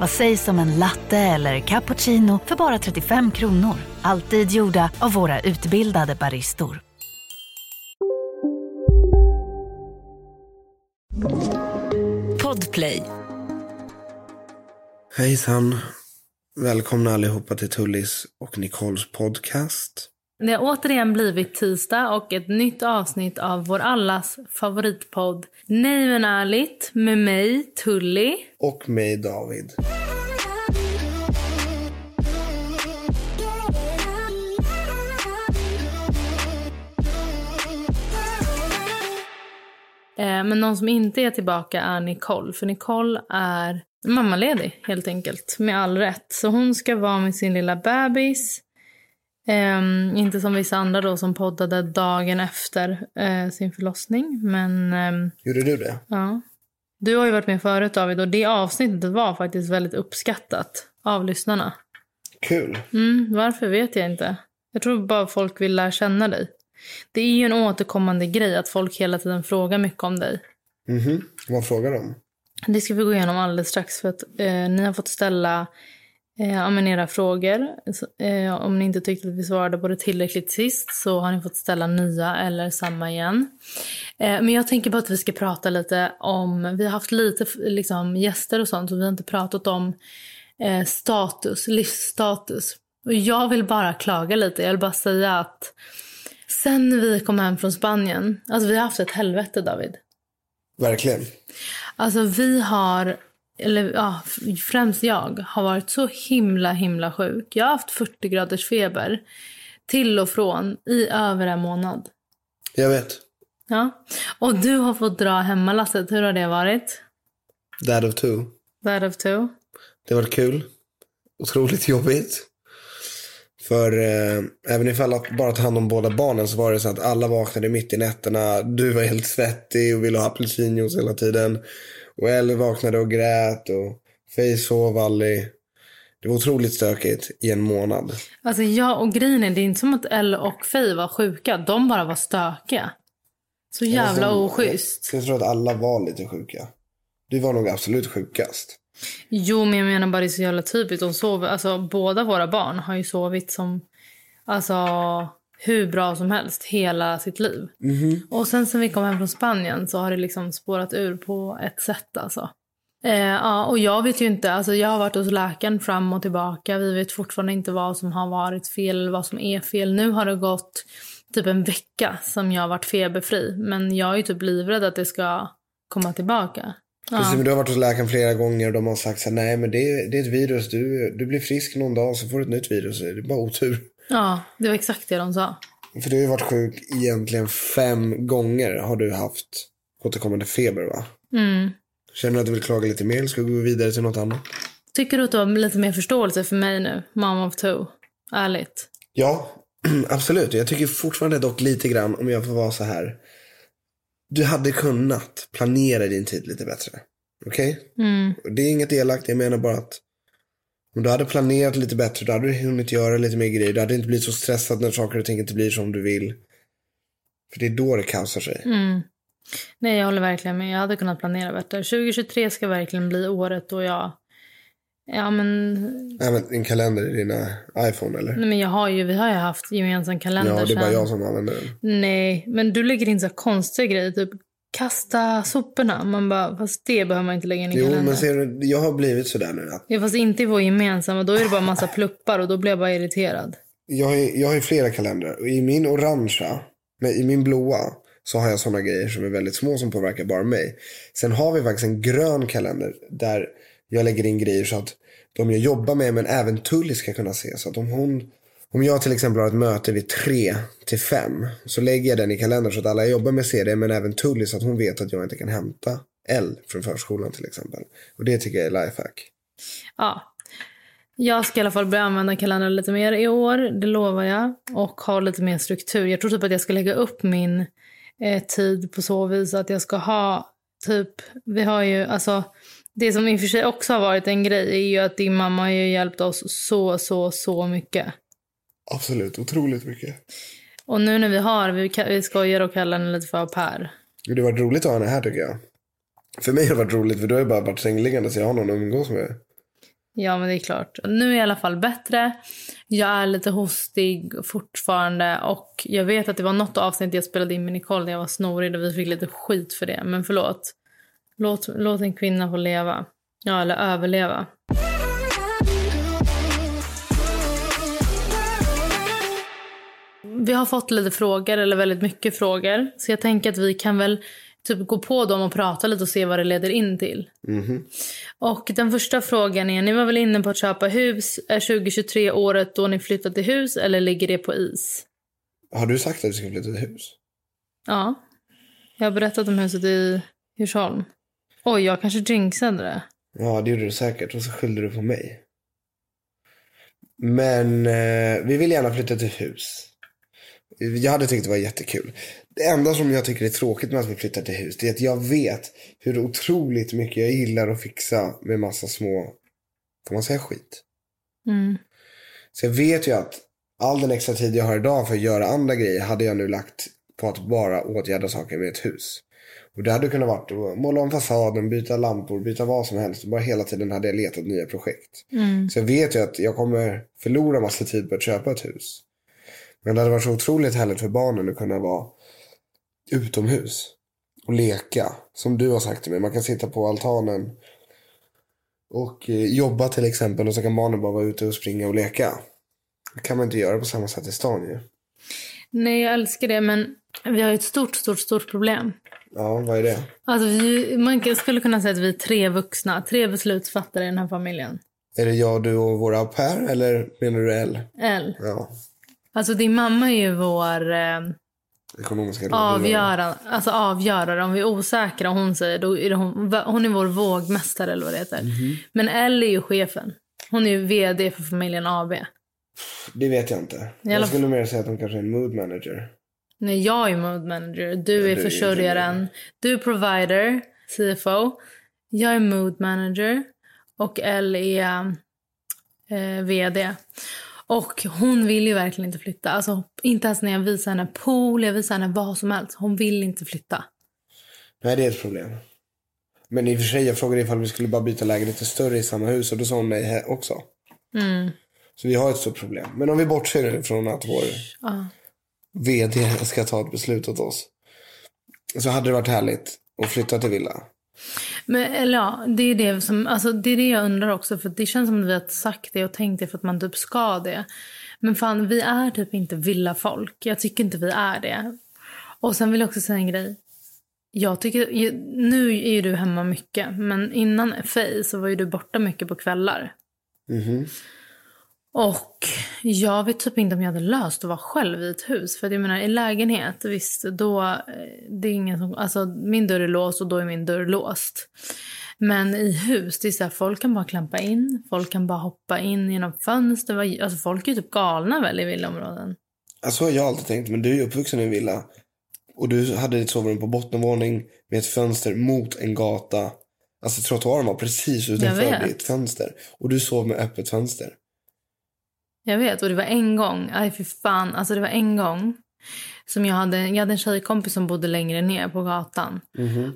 Vad sägs om en latte eller cappuccino för bara 35 kronor? Alltid gjorda av våra utbildade baristor. Podplay. Hejsan. Välkomna allihopa till Tullis och Nicoles podcast. Det har återigen blivit tisdag och ett nytt avsnitt av vår allas favoritpodd Nej men ärligt med mig Tully. Och mig David. Eh, Men någon som inte är tillbaka är Nicole. För Nicole är mammaledig helt enkelt. Med all rätt. Så hon ska vara med sin lilla bebis. Ehm, inte som vissa andra då som poddade dagen efter eh, sin förlossning. Men ehm, Gjorde du det? ja. Du har ju varit med förut David och det avsnittet var faktiskt väldigt uppskattat av lyssnarna. Kul. Mm, varför vet jag inte. Jag tror bara folk vill lära känna dig. Det är ju en återkommande grej att folk hela tiden frågar mycket om dig. Mhm. Vad frågar de? Det ska vi gå igenom alldeles strax för att eh, ni har fått ställa ja, men era frågor. Så, Eh, om ni inte tyckte att vi svarade på det tillräckligt sist så har ni fått ställa nya eller samma igen. Eh, men jag tänker bara att vi ska prata lite om, vi har haft lite liksom, gäster och sånt och vi har inte pratat om eh, status, livsstatus. Och jag vill bara klaga lite, jag vill bara säga att sen vi kom hem från Spanien, alltså vi har haft ett helvete David. Verkligen. Alltså vi har, eller ja, främst jag, har varit så himla himla sjuk. Jag har haft 40 graders feber till och från i över en månad. Jag vet. Ja. Och du har fått dra hemmalasset. Hur har det varit? Dad of two. That of two. Det var kul. Otroligt jobbigt. För eh, även ifall att bara ta hand om båda barnen så var det så att alla vaknade mitt i nätterna. Du var helt svettig och ville ha apelsinjuice hela tiden. Och Elle vaknade och grät och Faye sov aldrig. Det var otroligt stökigt i en månad. Alltså jag och grejen är, det är inte som att Elle och Faye var sjuka. De bara var stökiga. Så jävla Alltså, oschysst. Jag tror att alla var lite sjuka. Du var nog absolut sjukast. Jo, men jag menar bara det är så jävla typiskt. De sov, alltså, båda våra barn har ju sovit som alltså, hur bra som helst hela sitt liv. Och sen sen vi kom hem från Spanien så har det liksom spårat ur på ett sätt. Alltså. Eh, ja, och jag vet ju inte, alltså, jag har varit hos läkaren fram och tillbaka. Vi vet fortfarande inte vad som har varit fel vad som är fel. Nu har det gått typ en vecka som jag har varit feberfri. Men jag är typ livrädd att det ska komma tillbaka. Precis, men du har varit hos läkaren flera gånger och de har sagt så här, nej men det är, det är ett virus. Du, du blir frisk någon dag så får du ett nytt virus. Det är bara otur. Ja, det var exakt det de sa. För du har ju varit sjuk egentligen fem gånger har du haft återkommande feber va? Mm. Känner du att du vill klaga lite mer eller ska vi gå vidare till något annat? Tycker du att du har lite mer förståelse för mig nu, mom of two? Ärligt. Ja, absolut. Jag tycker fortfarande dock lite grann, om jag får vara så här. Du hade kunnat planera din tid lite bättre. Okej? Mm. Det är inget elakt, jag menar bara att om du hade planerat lite bättre, då hade du hunnit göra lite mer grejer. Du hade inte blivit så stressad när saker och ting inte blir som du vill. För det är då det kaosar sig. Mm. Nej, jag håller verkligen med. Jag hade kunnat planera bättre. 2023 ska verkligen bli året då jag... Ja, men... Även en kalender i dina iPhone eller? Nej, men jag har ju, vi har ju haft gemensam kalender Ja, det är bara sen- jag som använder den. Nej, men du lägger in så konstiga grejer. Typ kasta soporna. Man bara, fast det behöver man inte lägga in i Jo, kalendern. men ser du, jag har blivit sådär nu. Att Ja, fast inte i vår gemensamma. Då är det bara massa pluppar och då blir jag bara irriterad. jag, har, ju- jag har ju flera kalendrar. Och i min orangea, nej, i min blåa, så har jag sådana grejer som är väldigt små som påverkar bara mig. Sen har vi faktiskt en grön kalender där jag lägger in grejer så att de jag jobbar med men även Tully ska kunna se. Så att om hon om jag till exempel har ett möte vid tre till fem så lägger jag den i kalendern så att alla jag jobbar med ser det men även Tully så att hon vet att jag inte kan hämta L från förskolan till exempel. Och det tycker jag är lifehack. Ja. Jag ska i alla fall börja använda kalendern lite mer i år, det lovar jag. Och ha lite mer struktur. Jag tror typ att jag ska lägga upp min eh, tid på så vis att jag ska ha typ, vi har ju alltså det som i och för sig också har varit en grej är ju att din mamma har ju hjälpt oss så, så, så mycket. Absolut, otroligt mycket. Och nu när vi har, vi, skojar och kallar henne lite för pair. Det har varit roligt att ha henne här tycker jag. För mig har det varit roligt för då har jag bara varit sängliggande så jag har någon att umgås med. Ja, men det är klart. Nu är jag i alla fall bättre. Jag är lite hostig fortfarande och jag vet att det var något avsnitt jag spelade in med Nicole när jag var snorig och vi fick lite skit för det. Men förlåt. Låt, låt en kvinna få leva. Ja, eller överleva. Vi har fått lite frågor, eller väldigt mycket frågor. Så jag tänker att vi kan väl typ gå på dem och prata lite och se vad det leder in till. Och den första frågan är, ni var väl inne på att köpa hus. Är 2023 året då ni flyttar till hus eller ligger det på is? Har du sagt att du ska flytta till hus? Ja. Jag har berättat om huset i Djursholm. Oj, jag kanske jinxade det. Ja, det gjorde du säkert. Och så skyllde du på mig. Men eh, vi vill gärna flytta till hus. Jag hade tyckt det var jättekul. Det enda som jag tycker är tråkigt med att vi flyttar till hus, det är att jag vet hur otroligt mycket jag gillar att fixa med massa små, får man säga skit? Mm. Så jag vet ju att all den extra tid jag har idag för att göra andra grejer hade jag nu lagt på att bara åtgärda saker med ett hus. Och det hade kunnat varit att måla om fasaden, byta lampor, byta vad som helst. Bara hela tiden hade jag letat nya projekt. Så jag vet ju att jag kommer förlora massa tid på att köpa ett hus. Men det hade varit så otroligt härligt för barnen att kunna vara utomhus och leka. Som du har sagt till mig, man kan sitta på altanen och eh, jobba till exempel och så kan barnen bara vara ute och springa och leka. Det kan man inte göra på samma sätt i stan ju. Nej, jag älskar det, men vi har ett stort, stort, stort problem. Ja, vad är det? Alltså, vi, man skulle kunna säga att vi är tre vuxna, tre beslutsfattare i den här familjen. Är det jag, du och våra au pair eller menar du L? L. Ja, Alltså din mamma är ju vår eh, ekonomiska avgörare. Alltså avgörare. Om vi är osäkra och hon säger, då är hon, hon är vår vågmästare eller vad det heter. Men Elle är ju chefen. Hon är ju vd för familjen AB. Det vet jag inte. Jag skulle mer säga att hon kanske är en mood manager. Nej, jag är mode manager. Du Ja, är du är försörjaren. Du är provider, CFO. Jag är mood manager. Och Elle är eh, vd. Och hon vill ju verkligen inte flytta. Alltså, inte ens när jag visar henne pool, jag visar henne vad som helst. Hon vill inte flytta. Nej, det är ett problem. Men i och för sig, jag frågade ifall vi skulle bara byta lägenhet till större i samma hus och då sa hon nej också. Mm. Så vi har ett stort problem. Men om vi bortser från att vår Ja. vd ska ta ett beslut åt oss. Så hade det varit härligt att flytta till villa. Men eller ja, det är det, som, alltså, det är det jag undrar också. För Det känns som att vi har sagt det och tänkt det för att man typ ska det. Men fan, vi är typ inte villafolk. Jag tycker inte vi är det. Och sen vill jag också säga en grej. Jag tycker, nu är ju du hemma mycket, men innan Faye så var ju du borta mycket på kvällar. Mhm. Och jag vet typ inte om jag hade löst att vara själv i ett hus. För jag menar i lägenhet, visst, då, eh, det är ingen som, alltså min dörr är låst och då är min dörr låst. Men i hus, det är så här, folk kan bara klampa in, folk kan bara hoppa in genom fönster. Alltså folk är typ galna väl i villaområden. Alltså har jag alltid tänkt, men du är uppvuxen i en villa. Och du hade ditt sovrum på bottenvåning med ett fönster mot en gata. Alltså trottoaren var precis utanför ditt fönster. Och du sov med öppet fönster. Jag vet, och det var en gång, aj fy fan, alltså det var en gång som jag hade, jag hade en tjejkompis som bodde längre ner på gatan.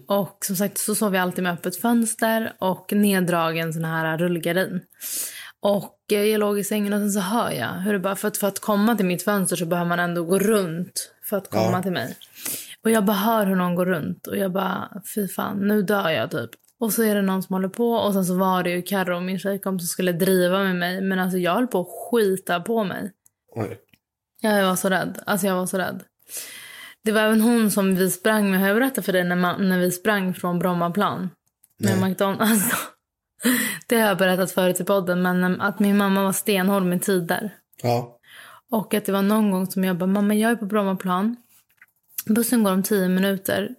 Och som sagt så sov jag alltid med öppet fönster och neddragen sån här rullgardin. Och eh, jag låg i sängen och sen så hör jag hur det bara, för att, för att komma till mitt fönster så behöver man ändå gå runt för att komma Ja. till mig. Och jag bara hör hur någon går runt och jag bara, fy fan, nu dör jag typ. Och så är det någon som håller på och sen så var det ju Carro, min tjejkompis, som skulle driva med mig. Men alltså jag höll på att skita på mig. Oj. Ja, jag var så rädd. Alltså jag var så rädd. Det var även hon som vi sprang med. Har jag berättat för dig när, man, när vi sprang från Brommaplan? Med Nej. McDonalds. Alltså, Det har jag berättat förut i podden, men att min mamma var stenhård med tider. Ja. Och att det var någon gång som jag bara, mamma jag är på Brommaplan. Bussen går om 10 minuter.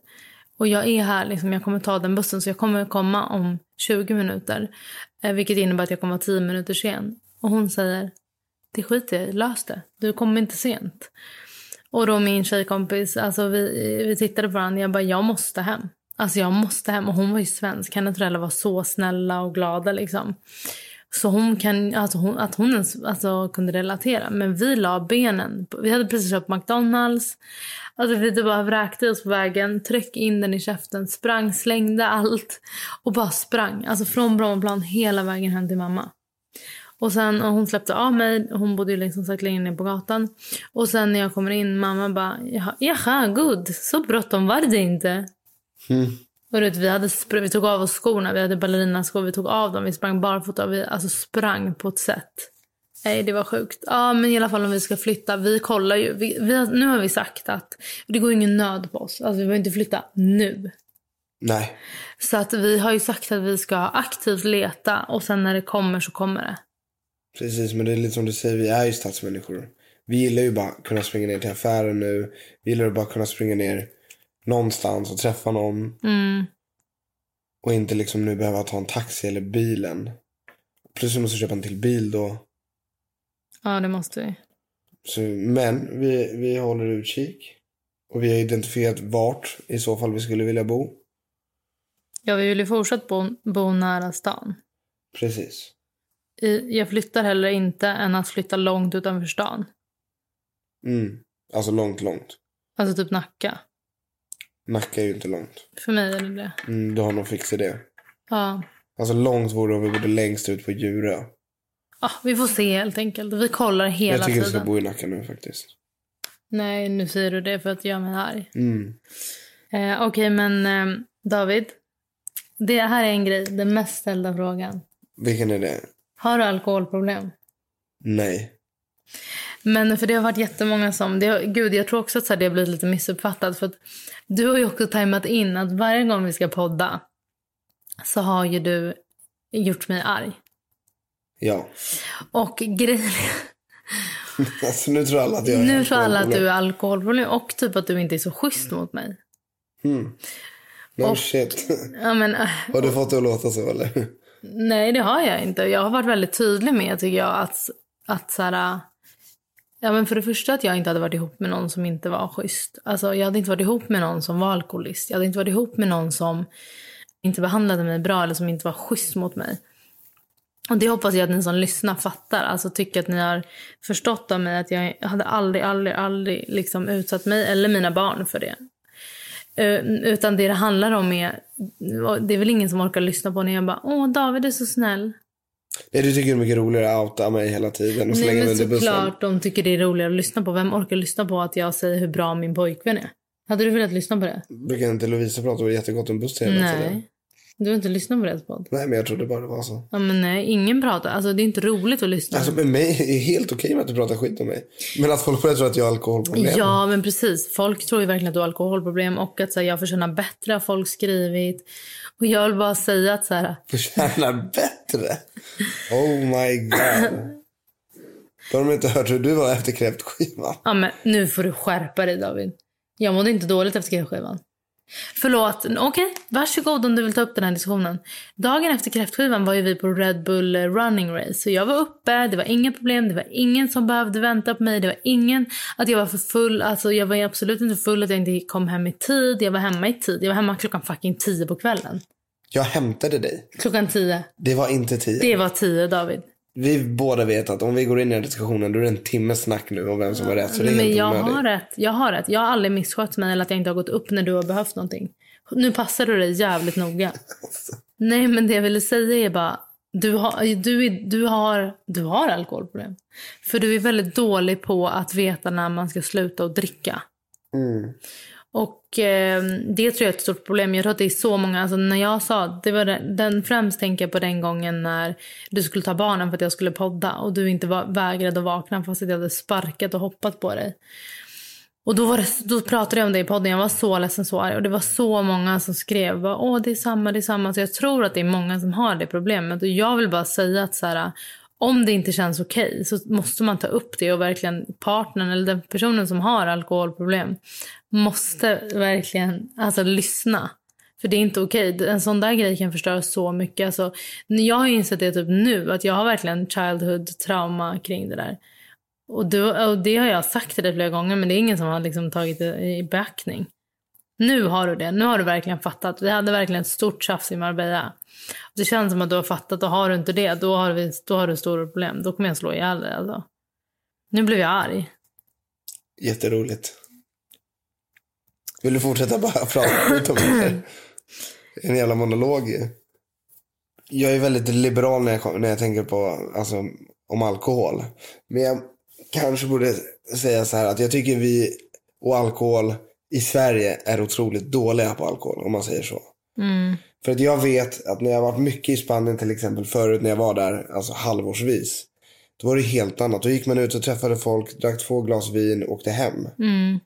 Och jag är här, liksom, jag kommer ta den bussen så jag kommer komma om 20 minuter. Eh, vilket innebär att jag kommer vara 10 minuter sen. Och hon säger, det skiter jag i, lös det. Du kommer inte sent. Och då min tjejkompis, alltså vi, vi tittade på varandra. Jag bara, jag måste hem. Alltså jag måste hem. Och hon var ju svensk. Hennes föräldrar var så snälla och glada liksom. Så hon kan, alltså hon, att hon ens alltså, kunde relatera. Men vi la benen. Vi hade precis köpt McDonalds. Alltså vi typ bara vräkte oss på vägen, tryck in den i käften, sprang, slängde allt och bara sprang. Alltså från Brommaplan hela vägen hem till mamma. Och sen och hon släppte av mig, hon bodde ju liksom sagt längre ner på gatan. Och sen när jag kommer in, mamma bara, jaha, good, så bråttom var det inte. Mm. Och vet, vi, hade, vi tog av oss skorna, vi hade ballerinaskor, vi tog av dem, vi sprang barfota, vi alltså sprang på ett sätt. Nej, det var sjukt. Ja, men i alla fall om vi ska flytta, vi kollar ju. Vi, vi, nu har vi sagt att det går ingen nöd på oss. Alltså vi behöver inte flytta nu. Nej. Så att vi har ju sagt att vi ska aktivt leta och sen när det kommer så kommer det. Precis, men det är lite som du säger, vi är ju stadsmänniskor. Vi gillar ju bara att kunna springa ner till affären nu. Vi gillar ju bara att kunna springa ner någonstans och träffa någon. Mm. Och inte liksom nu behöva ta en taxi eller bilen. Plus vi måste köpa en till bil då. Ja, det måste vi. Så, men vi, vi håller utkik. Och vi har identifierat vart i så fall vi skulle vilja bo. Ja, vi vill ju fortsätta bo, bo nära stan. Precis. I, jag flyttar heller inte än att flytta långt utanför stan. Mm. Alltså långt, långt. Alltså typ Nacka. Nacka är ju inte långt. För mig är det det. Mm, du har nog fixat det. Ja. Alltså långt vore om vi bodde längst ut på Djurö. Ja, vi får se helt enkelt. Vi kollar hela Jag tycker du tiden. ska bo i Nacka nu faktiskt. Nej, nu säger du det för att göra mig arg. Mm. Eh, Okej, men eh, David. Det här är en grej, den mest ställda frågan. Vilken är det? Har du alkoholproblem? Nej. Men för det har varit jättemånga som... Det har, gud, jag tror också att så här, det har blivit lite missuppfattat. För att du har ju också tajmat in att varje gång vi ska podda så har ju du gjort mig arg. Ja. Och grejen Alltså nu tror alla att jag är Nu tror alla att du är alkoholproblem och typ att du inte är så schysst mot mig. Mm. No Och- shit. Ja, men, äh, Har du fått det att låta så eller? nej, det har jag inte. Jag har varit väldigt tydlig med tycker jag att, att så här, Ja, men för det första att jag inte hade varit ihop med någon som inte var schysst. Alltså, jag hade inte varit ihop med någon som var alkoholist. Jag hade inte varit ihop med någon som inte behandlade mig bra eller som inte var schysst mot mig. Och det hoppas jag att ni som lyssnar fattar. Alltså tycker att ni har förstått av mig att jag hade aldrig, aldrig, aldrig liksom utsatt mig eller mina barn för det. Eh, Utan det det handlar om är, det är väl ingen som orkar lyssna på när jag bara, åh David är så snäll. Nej, du tycker det är mycket roligare att outa mig hela tiden och slänga Nej mig under bussen. såklart de tycker det är roligare att lyssna på. Vem orkar lyssna på att jag säger hur bra min pojkvän är? Hade du velat lyssna på det? Brukar inte Lovisa prata jättegott om bussen hela tiden? Du har inte lyssnat på deras podd? Nej, men jag trodde bara det var så. Ja, men nej, ingen pratar. Alltså det är inte roligt att lyssna. Alltså med mig är helt okej med att du pratar skit om mig. Men att folk börjar tro att jag har alkoholproblem. Ja, men precis. Folk tror ju verkligen att du har alkoholproblem och att så här, jag förtjänar bättre har folk skrivit. Och jag vill bara säga att så här, Förtjänar bättre. Oh my god. Då har de inte hört hur du var efter kräftskivan. ja men nu får du skärpa dig David. Jag mådde inte dåligt efter kräftskivan. Förlåt, okej, varsågod om du vill ta upp den här diskussionen. Dagen efter kräftskivan var ju vi på Red Bull eh, running race. Så jag var uppe, det var inga problem, det var ingen som behövde vänta på mig, det var ingen att jag var för full. Alltså jag var absolut inte full att jag inte kom hem i tid. Jag var hemma i tid. Jag var hemma klockan fucking tio på kvällen. Jag hämtade dig. Klockan tio. Det var inte tio. Det var tio David. Vi båda vet att om vi går in i den diskussionen då är det en timmes snack nu om vem som har rätt. Så det är Men jag har rätt. Jag har rätt. Jag har aldrig misskött mig eller att jag inte har gått upp när du har behövt någonting. Nu passar du dig jävligt noga. Nej, men det jag ville säga är bara... Du har, du, är, du, har, du har alkoholproblem. För du är väldigt dålig på att veta när man ska sluta att dricka. Mm. Eh, det tror jag är ett stort problem. Jag tror att det är så många, alltså när jag sa, det var den, den främst tänker jag på den gången när du skulle ta barnen för att jag skulle podda och du inte var, vägrade att vakna fast att jag hade sparkat och hoppat på dig. Och då, var det, då pratade jag om det i podden. Jag var så ledsen, så arg. Och det var så många som skrev. Bara, Åh, det är samma, det är samma. Så jag tror att det är många som har det problemet. Och jag vill bara säga att så här, om det inte känns okej okay, så måste man ta upp det. Och verkligen partnern eller den personen som har alkoholproblem måste verkligen alltså, lyssna. För det är inte okej. En sån där grej kan förstöra så mycket. Alltså, jag har insett det typ nu. Att jag har verkligen childhood trauma kring det där. Och, du, och det har jag sagt till dig flera gånger men det är ingen som har liksom tagit det i beaktning. Nu har du det. Nu har du verkligen fattat. Vi hade verkligen ett stort tjafs i Marbella. Det känns som att du har fattat och har du inte det då har, vi, då har du stora problem. Då kommer jag slå ihjäl dig alltså. Nu blev jag arg. Jätteroligt. Vill du fortsätta bara prata om det? En jävla monolog Jag är väldigt liberal när jag, när jag tänker på alltså, om alkohol. Men jag kanske borde säga så här att jag tycker vi och alkohol i Sverige är otroligt dåliga på alkohol om man säger så. Mm. För att jag vet att när jag varit mycket i Spanien till exempel förut när jag var där, alltså halvårsvis. Då var det helt annat. Då gick man ut och träffade folk, drack två glas vin och åkte hem. Mm.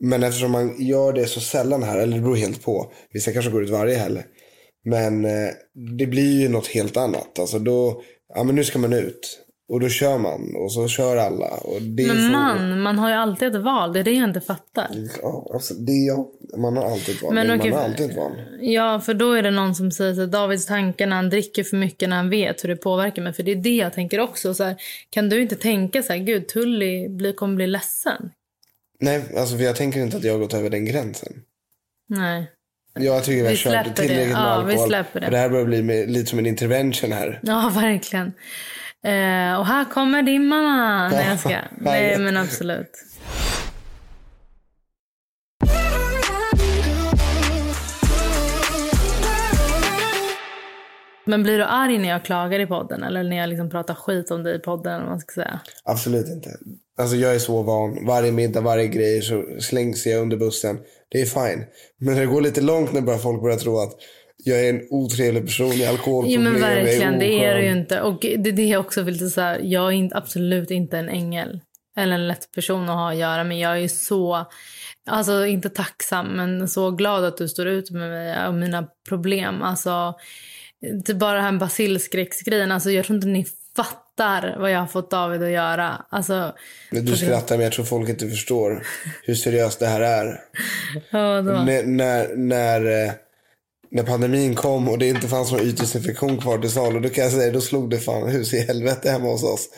Men eftersom man gör det så sällan här, eller det beror helt på. Vissa kanske går ut varje helg. Men eh, det blir ju något helt annat. Alltså då, ja men nu ska man ut. Och då kör man och så kör alla. Och det men så... man, man har ju alltid ett val. Det är det jag inte fattar. Ja, alltså det ja, man har alltid ett val. Men, Men man okej, har alltid ett val. Ja, för då är det någon som säger att Davids tankar när han dricker för mycket när han vet hur det påverkar mig. För det är det jag tänker också. Så här, kan du inte tänka så här, gud Tully blir, kommer bli ledsen? Nej, alltså för jag tänker inte att jag har gått över den gränsen. Nej. Jag tycker vi har Vi kört det. tillräckligt med Ja, vi alkohol. släpper det. För det här börjar bli med, lite som en intervention här. Ja, verkligen. Eh, och här kommer din mamma. Nej, jag ska. Nej, men absolut. Men blir du arg när jag klagar i podden? Eller när jag liksom pratar skit om dig i podden? Eller vad man ska säga? Absolut inte. Alltså jag är så van. Varje middag, varje grej så slängs jag under bussen. Det är fine. Men det går lite långt när bara folk börjar tro att jag är en otrevlig person i Jo alkoholproblem. men verkligen, jag det är du ju inte. Och det är det jag också vill säga. Jag är inte, absolut inte en ängel. Eller en lätt person att ha att göra. Men jag är så, alltså inte tacksam, men så glad att du står ut med mig och mina problem. Alltså, det är bara den här basilskräcksgrejen. Alltså jag tror inte ni fattar vad jag har fått David att göra. Alltså, Men du skrattar men jag tror folk inte förstår hur seriöst det här är. ja, då. När, när, när, eh, när pandemin kom och det inte fanns någon ytdesinfektion kvar till salu. Då kan jag säga, då slog det fan hus i helvete hemma hos oss.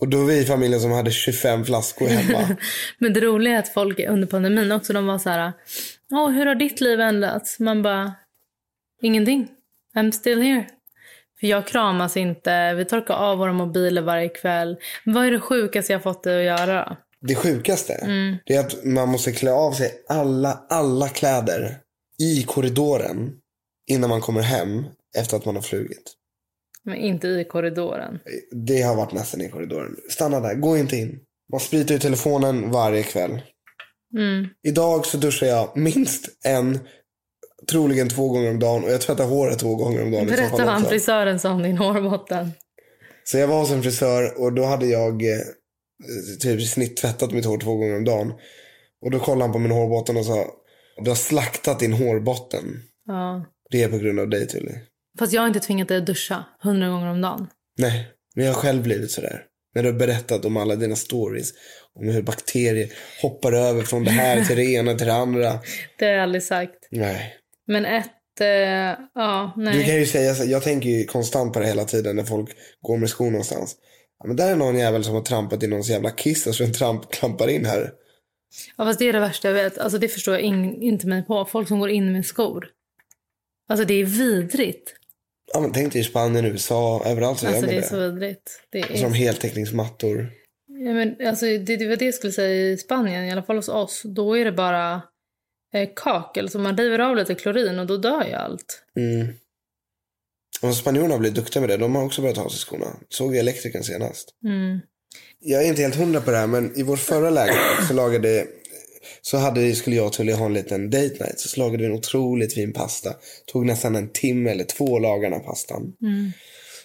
Och då var vi familjen som hade 25 flaskor hemma. Men det roliga är att folk under pandemin också, de var så här, Åh, hur har ditt liv ändrats? Man bara, ingenting. I'm still here. Jag kramas inte, vi torkar av våra mobiler varje kväll. Vad är det sjukaste jag fått dig att göra då? Det sjukaste det är att man måste klä av sig alla, alla kläder i korridoren innan man kommer hem efter att man har flugit. Men inte i korridoren. Det har varit nästan i korridoren. Stanna där, gå inte in. Man spritar i telefonen varje kväll. Mm. Idag så duschar jag minst en, troligen två gånger om dagen och jag tvättar håret två gånger om dagen. Berätta vad han frisören sa om din hårbotten. Så jag var hos en frisör och då hade jag eh, typ snitttvättat mitt hår två gånger om dagen. Och då kollade han på min hårbotten och sa, du har slaktat din hårbotten. Ja. Det är på grund av dig Tully. Fast jag har inte tvingat dig att duscha hundra gånger om dagen. Nej, men jag har själv blivit sådär. När du har berättat om alla dina stories. Om hur bakterier hoppar över från det här till det ena till det andra. Det har jag aldrig sagt. Nej. Men ett, eh, ja, Du nej. kan ju säga så, jag tänker ju konstant på det hela tiden när folk går med skor någonstans. Ja, men där är någon jävel som har trampat i någons jävla kiss och så en tramp klampar in här. Ja, fast det är det värsta jag vet. Alltså, det förstår jag in, inte mig på. Folk som går in med skor. Alltså det är vidrigt. Ja, men tänk dig i Spanien, USA, överallt så Alltså gör det man är det. så vidrigt. Det Och så de är, heltäckningsmattor. ja, men, alltså, det, det var det jag skulle säga i Spanien, i alla fall hos oss. Då är det bara eh, kakel, så man river av lite klorin och då dör ju allt. Mm. Och spanjorerna har blivit duktiga med det. De har också börjat ha sig skorna. Såg elektrikern senast. Mm. Jag är inte helt hundra på det här men i vår förra lägenhet så lagade så hade, skulle jag och Tully ha en liten date night. Så lagade vi en otroligt fin pasta. Tog nästan en timme eller två att laga den här pastan. Mm.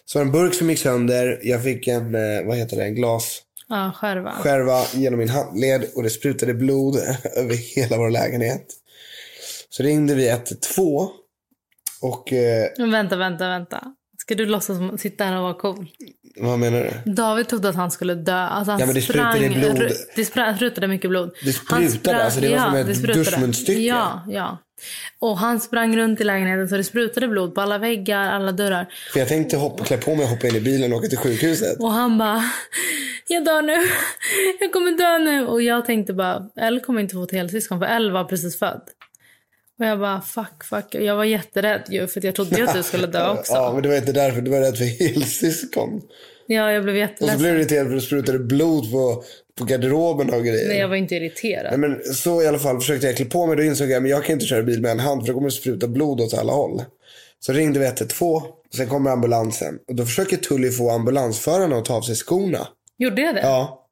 Så en burk som gick sönder. Jag fick en, eh, vad heter det, en glas Ja, skärva. skärva genom min handled och det sprutade blod över hela vår lägenhet. Så ringde vi 112 och eh, Men vänta, vänta, vänta. Ska du låtsas sitta här och vara cool? Vad menar du? David trodde att han skulle dö. Alltså han Ja, men det sprutade sprang, blod. ru- Det sprutade mycket blod. Det Han sprutade, alltså det var som ett duschmunstycke. Ja, ja. Och han sprang runt i lägenheten så det sprutade blod på alla väggar, alla dörrar. För jag tänkte hoppa, klä på mig och hoppa in i bilen och åka till sjukhuset. Och han bara, jag dör nu. Jag kommer dö nu. Och jag tänkte bara, Elle kommer inte få ett helsyskon för Elle var precis född. Och jag bara, fuck, fuck. Jag var jätterädd ju för att jag trodde att du skulle dö också. Ja, men det var inte därför. Du var rädd för helsyskon. Ja, jag blev Och så jätteledsen. blev du irriterad för det sprutade blod på, på garderoben och grejer. Nej, jag var inte irriterad. Nej, men så i alla fall försökte jag klä på mig. Då insåg jag att jag kan inte köra bil med en hand för då kommer det spruta blod åt alla håll. Så ringde vi 112. Sen kommer ambulansen. Och då försöker Tully få ambulansförarna att ta av sig skorna. Gjorde jag det? Ja.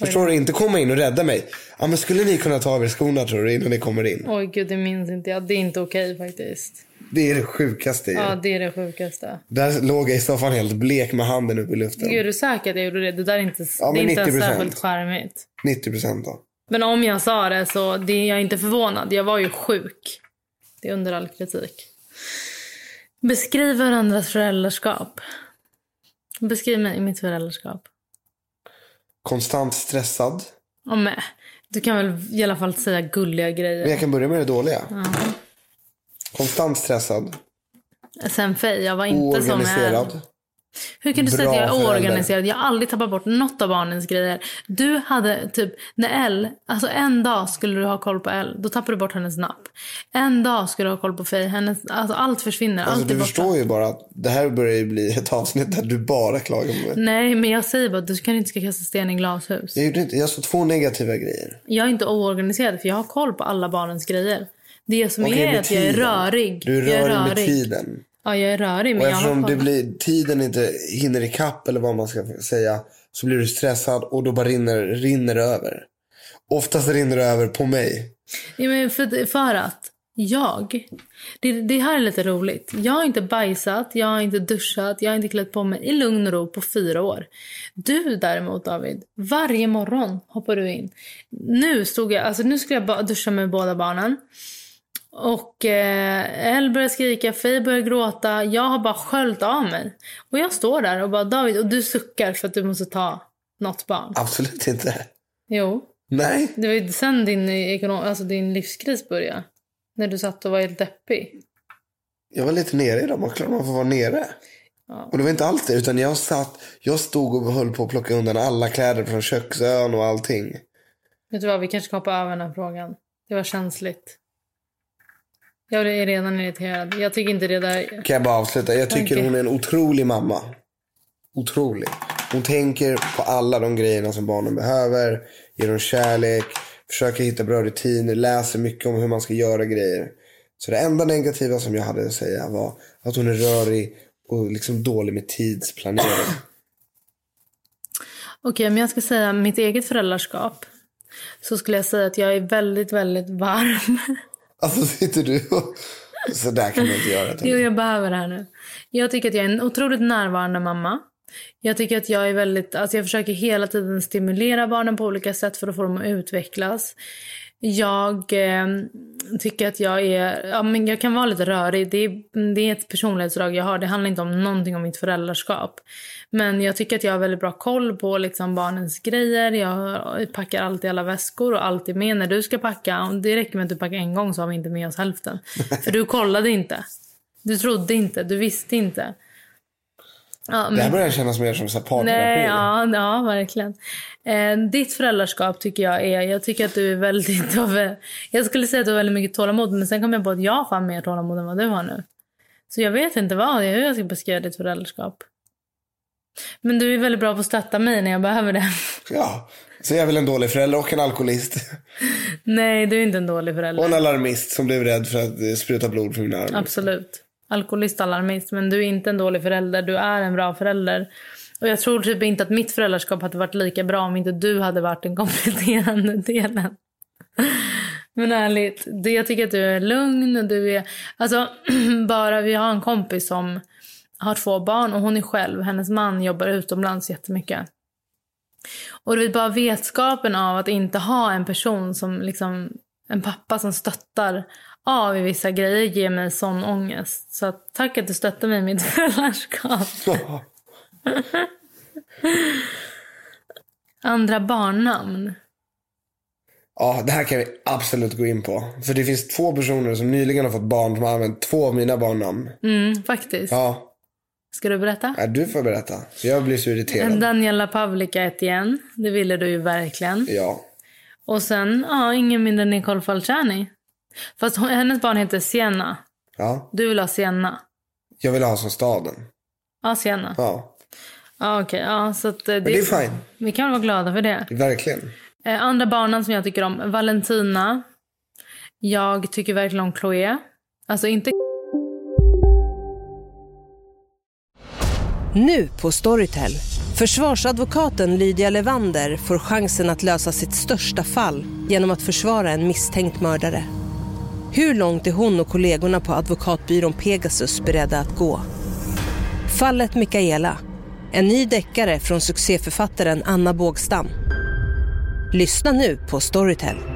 Förstår du? Inte komma in och rädda mig. Ja, men skulle ni kunna ta av er skorna tror du innan ni kommer in? Oj gud, det minns inte jag. Det är inte okej faktiskt. Det är det sjukaste ju. Ja, det är det sjukaste. Där låg jag i soffan helt blek med handen upp i luften. Gud, är du säker att jag gjorde det? Det där är inte, Ja, det är inte 90%. särskilt charmigt. 90 procent då. Men om jag sa det så det är jag inte förvånad. Jag var ju sjuk. Det är under all kritik. Beskriv varandras föräldraskap. Beskriv mig, mitt föräldraskap. Konstant stressad. Ja, men, du kan väl i alla fall säga gulliga Men grejer. jag kan börja med det dåliga. Konstant stressad. Sen Faye, jag var inte som jag är. Oorganiserad. Hur kan du säga att jag är oorganiserad? Jag har aldrig tappat bort något av barnens grejer. Du hade typ, när Elle, alltså en dag skulle du ha koll på Elle, då tappade du bort hennes napp. En dag skulle du ha koll på Faye, hennes, alltså allt försvinner, Alltså, allt du borta. förstår ju bara att det här börjar ju bli ett avsnitt där du bara klagar på mig. Nej, men jag säger bara att du kan inte ska kasta sten i glashus. Jag, gjorde inte, jag sa två negativa grejer. Jag är inte oorganiserad för jag har koll på alla barnens grejer. Det som Okej, är att jag är rörig. Du är jag är rörig med tiden. Ja, jag är rörig men Och jag har eftersom koll. det blir, tiden inte hinner ikapp eller vad man ska säga så blir du stressad och då bara rinner, rinner det över. Oftast rinner det över på mig. Ja, men för, för att jag... Det, det här är lite roligt. Jag har inte bajsat, jag har inte duschat, jag har inte klätt på mig i lugn och ro på fyra år. Du däremot David, varje morgon hoppar du in. Nu stod jag, alltså nu skulle jag duscha med båda barnen. Och eh, Elle börjar skrika, Faye börjar gråta. Jag har bara sköljt av mig. Och jag står där och bara David, och du suckar för att du måste ta något barn. Absolut inte. Jo. Nej. Det var ju sen din, ekonom, alltså din livskris började. När du satt och var helt deppig. Jag var lite nere idag. Man klart man får vara nere. Ja. Och det var inte allt det. Utan jag satt, jag stod och höll på att plocka undan alla kläder från köksön och allting. Vet du vad, vi kanske ska hoppa över den här frågan. Det var känsligt. Jag är redan irriterad. Jag tycker inte det där... Kan jag bara avsluta? Jag tycker Okej. hon är en otrolig mamma. Otrolig. Hon tänker på alla de grejerna som barnen behöver. Ger dem kärlek. Försöker hitta bra rutiner. Läser mycket om hur man ska göra grejer. Så det enda negativa som jag hade att säga var att hon är rörig och liksom dålig med tidsplanering. Okej, om jag ska säga mitt eget föräldraskap. Så skulle jag säga att jag är väldigt, väldigt varm. Alltså sitter du och... Så där kan man inte göra. Jo, jag behöver det här nu. Jag tycker att jag är en otroligt närvarande mamma. Jag tycker att jag är väldigt, alltså jag försöker hela tiden stimulera barnen på olika sätt för att få dem att utvecklas. Jag eh, tycker att jag är, ja men jag kan vara lite rörig. Det är, det är ett personlighetsdrag jag har. Det handlar inte om någonting om mitt föräldraskap. Men jag tycker att jag har väldigt bra koll på liksom barnens grejer. Jag packar alltid alla väskor och alltid med när du ska packa. Det räcker med att du packar en gång så har vi inte med oss hälften. För du kollade inte. Du trodde inte, du visste inte. Ja, Det här men, börjar kännas mer som partnerrelation. ja, ja, verkligen. Eh, ditt föräldraskap tycker jag är, jag tycker att du är väldigt, av- jag skulle säga att du har väldigt mycket tålamod men sen kom jag på att jag har fan mer tålamod än vad du har nu. Så jag vet inte vad, hur jag ska beskriva ditt föräldraskap. Men du är väldigt bra på att stötta mig när jag behöver det. Ja. Så jag är väl en dålig förälder och en alkoholist. Nej, du är inte en dålig förälder. Och en alarmist som blev rädd för att spruta blod från min arm. Absolut. Alkoholist, alarmist. Men du är inte en dålig förälder. Du är en bra förälder. Och jag tror typ inte att mitt föräldraskap hade varit lika bra om inte du hade varit den kompletterande delen. Men ärligt, det, jag tycker att du är lugn. och Du är, alltså, bara vi har en kompis som har två barn och hon är själv. Hennes man jobbar utomlands jättemycket. Och du vet bara vetskapen av att inte ha en person som liksom, en pappa som stöttar av i vissa grejer ger mig sån ångest. Så att, tack att du stöttar mig i mitt föräldraskap. Andra barnnamn. Ja, det här kan vi absolut gå in på. För det finns två personer som nyligen har fått barn som har använt två av mina barnnamn. Mm, faktiskt. Ja, Ska du berätta? ja, du får berätta. Jag blir så irriterad. Daniela Pavlika Etienne. Det ville du ju verkligen. Ja. Och sen, ja, ingen mindre än Nicole Falciani. Fast hon, hennes barn heter Sienna. ja. Du vill ha Sienna. Jag vill ha som staden. Ja, Sienna. Ja, Ja, okej. Ja, så att, eh, det, men det är fine. Vi kan vara glada för det. Verkligen. Eh, andra barnen som jag tycker om. Valentina. Jag tycker verkligen om Chloé. Alltså inte Nu på Storytel. Försvarsadvokaten Lydia Levander får chansen att lösa sitt största fall genom att försvara en misstänkt mördare. Hur långt är hon och kollegorna på advokatbyrån Pegasus beredda att gå? Fallet Mikaela. En ny deckare från succéförfattaren Anna Bågstam. Lyssna nu på Storytel.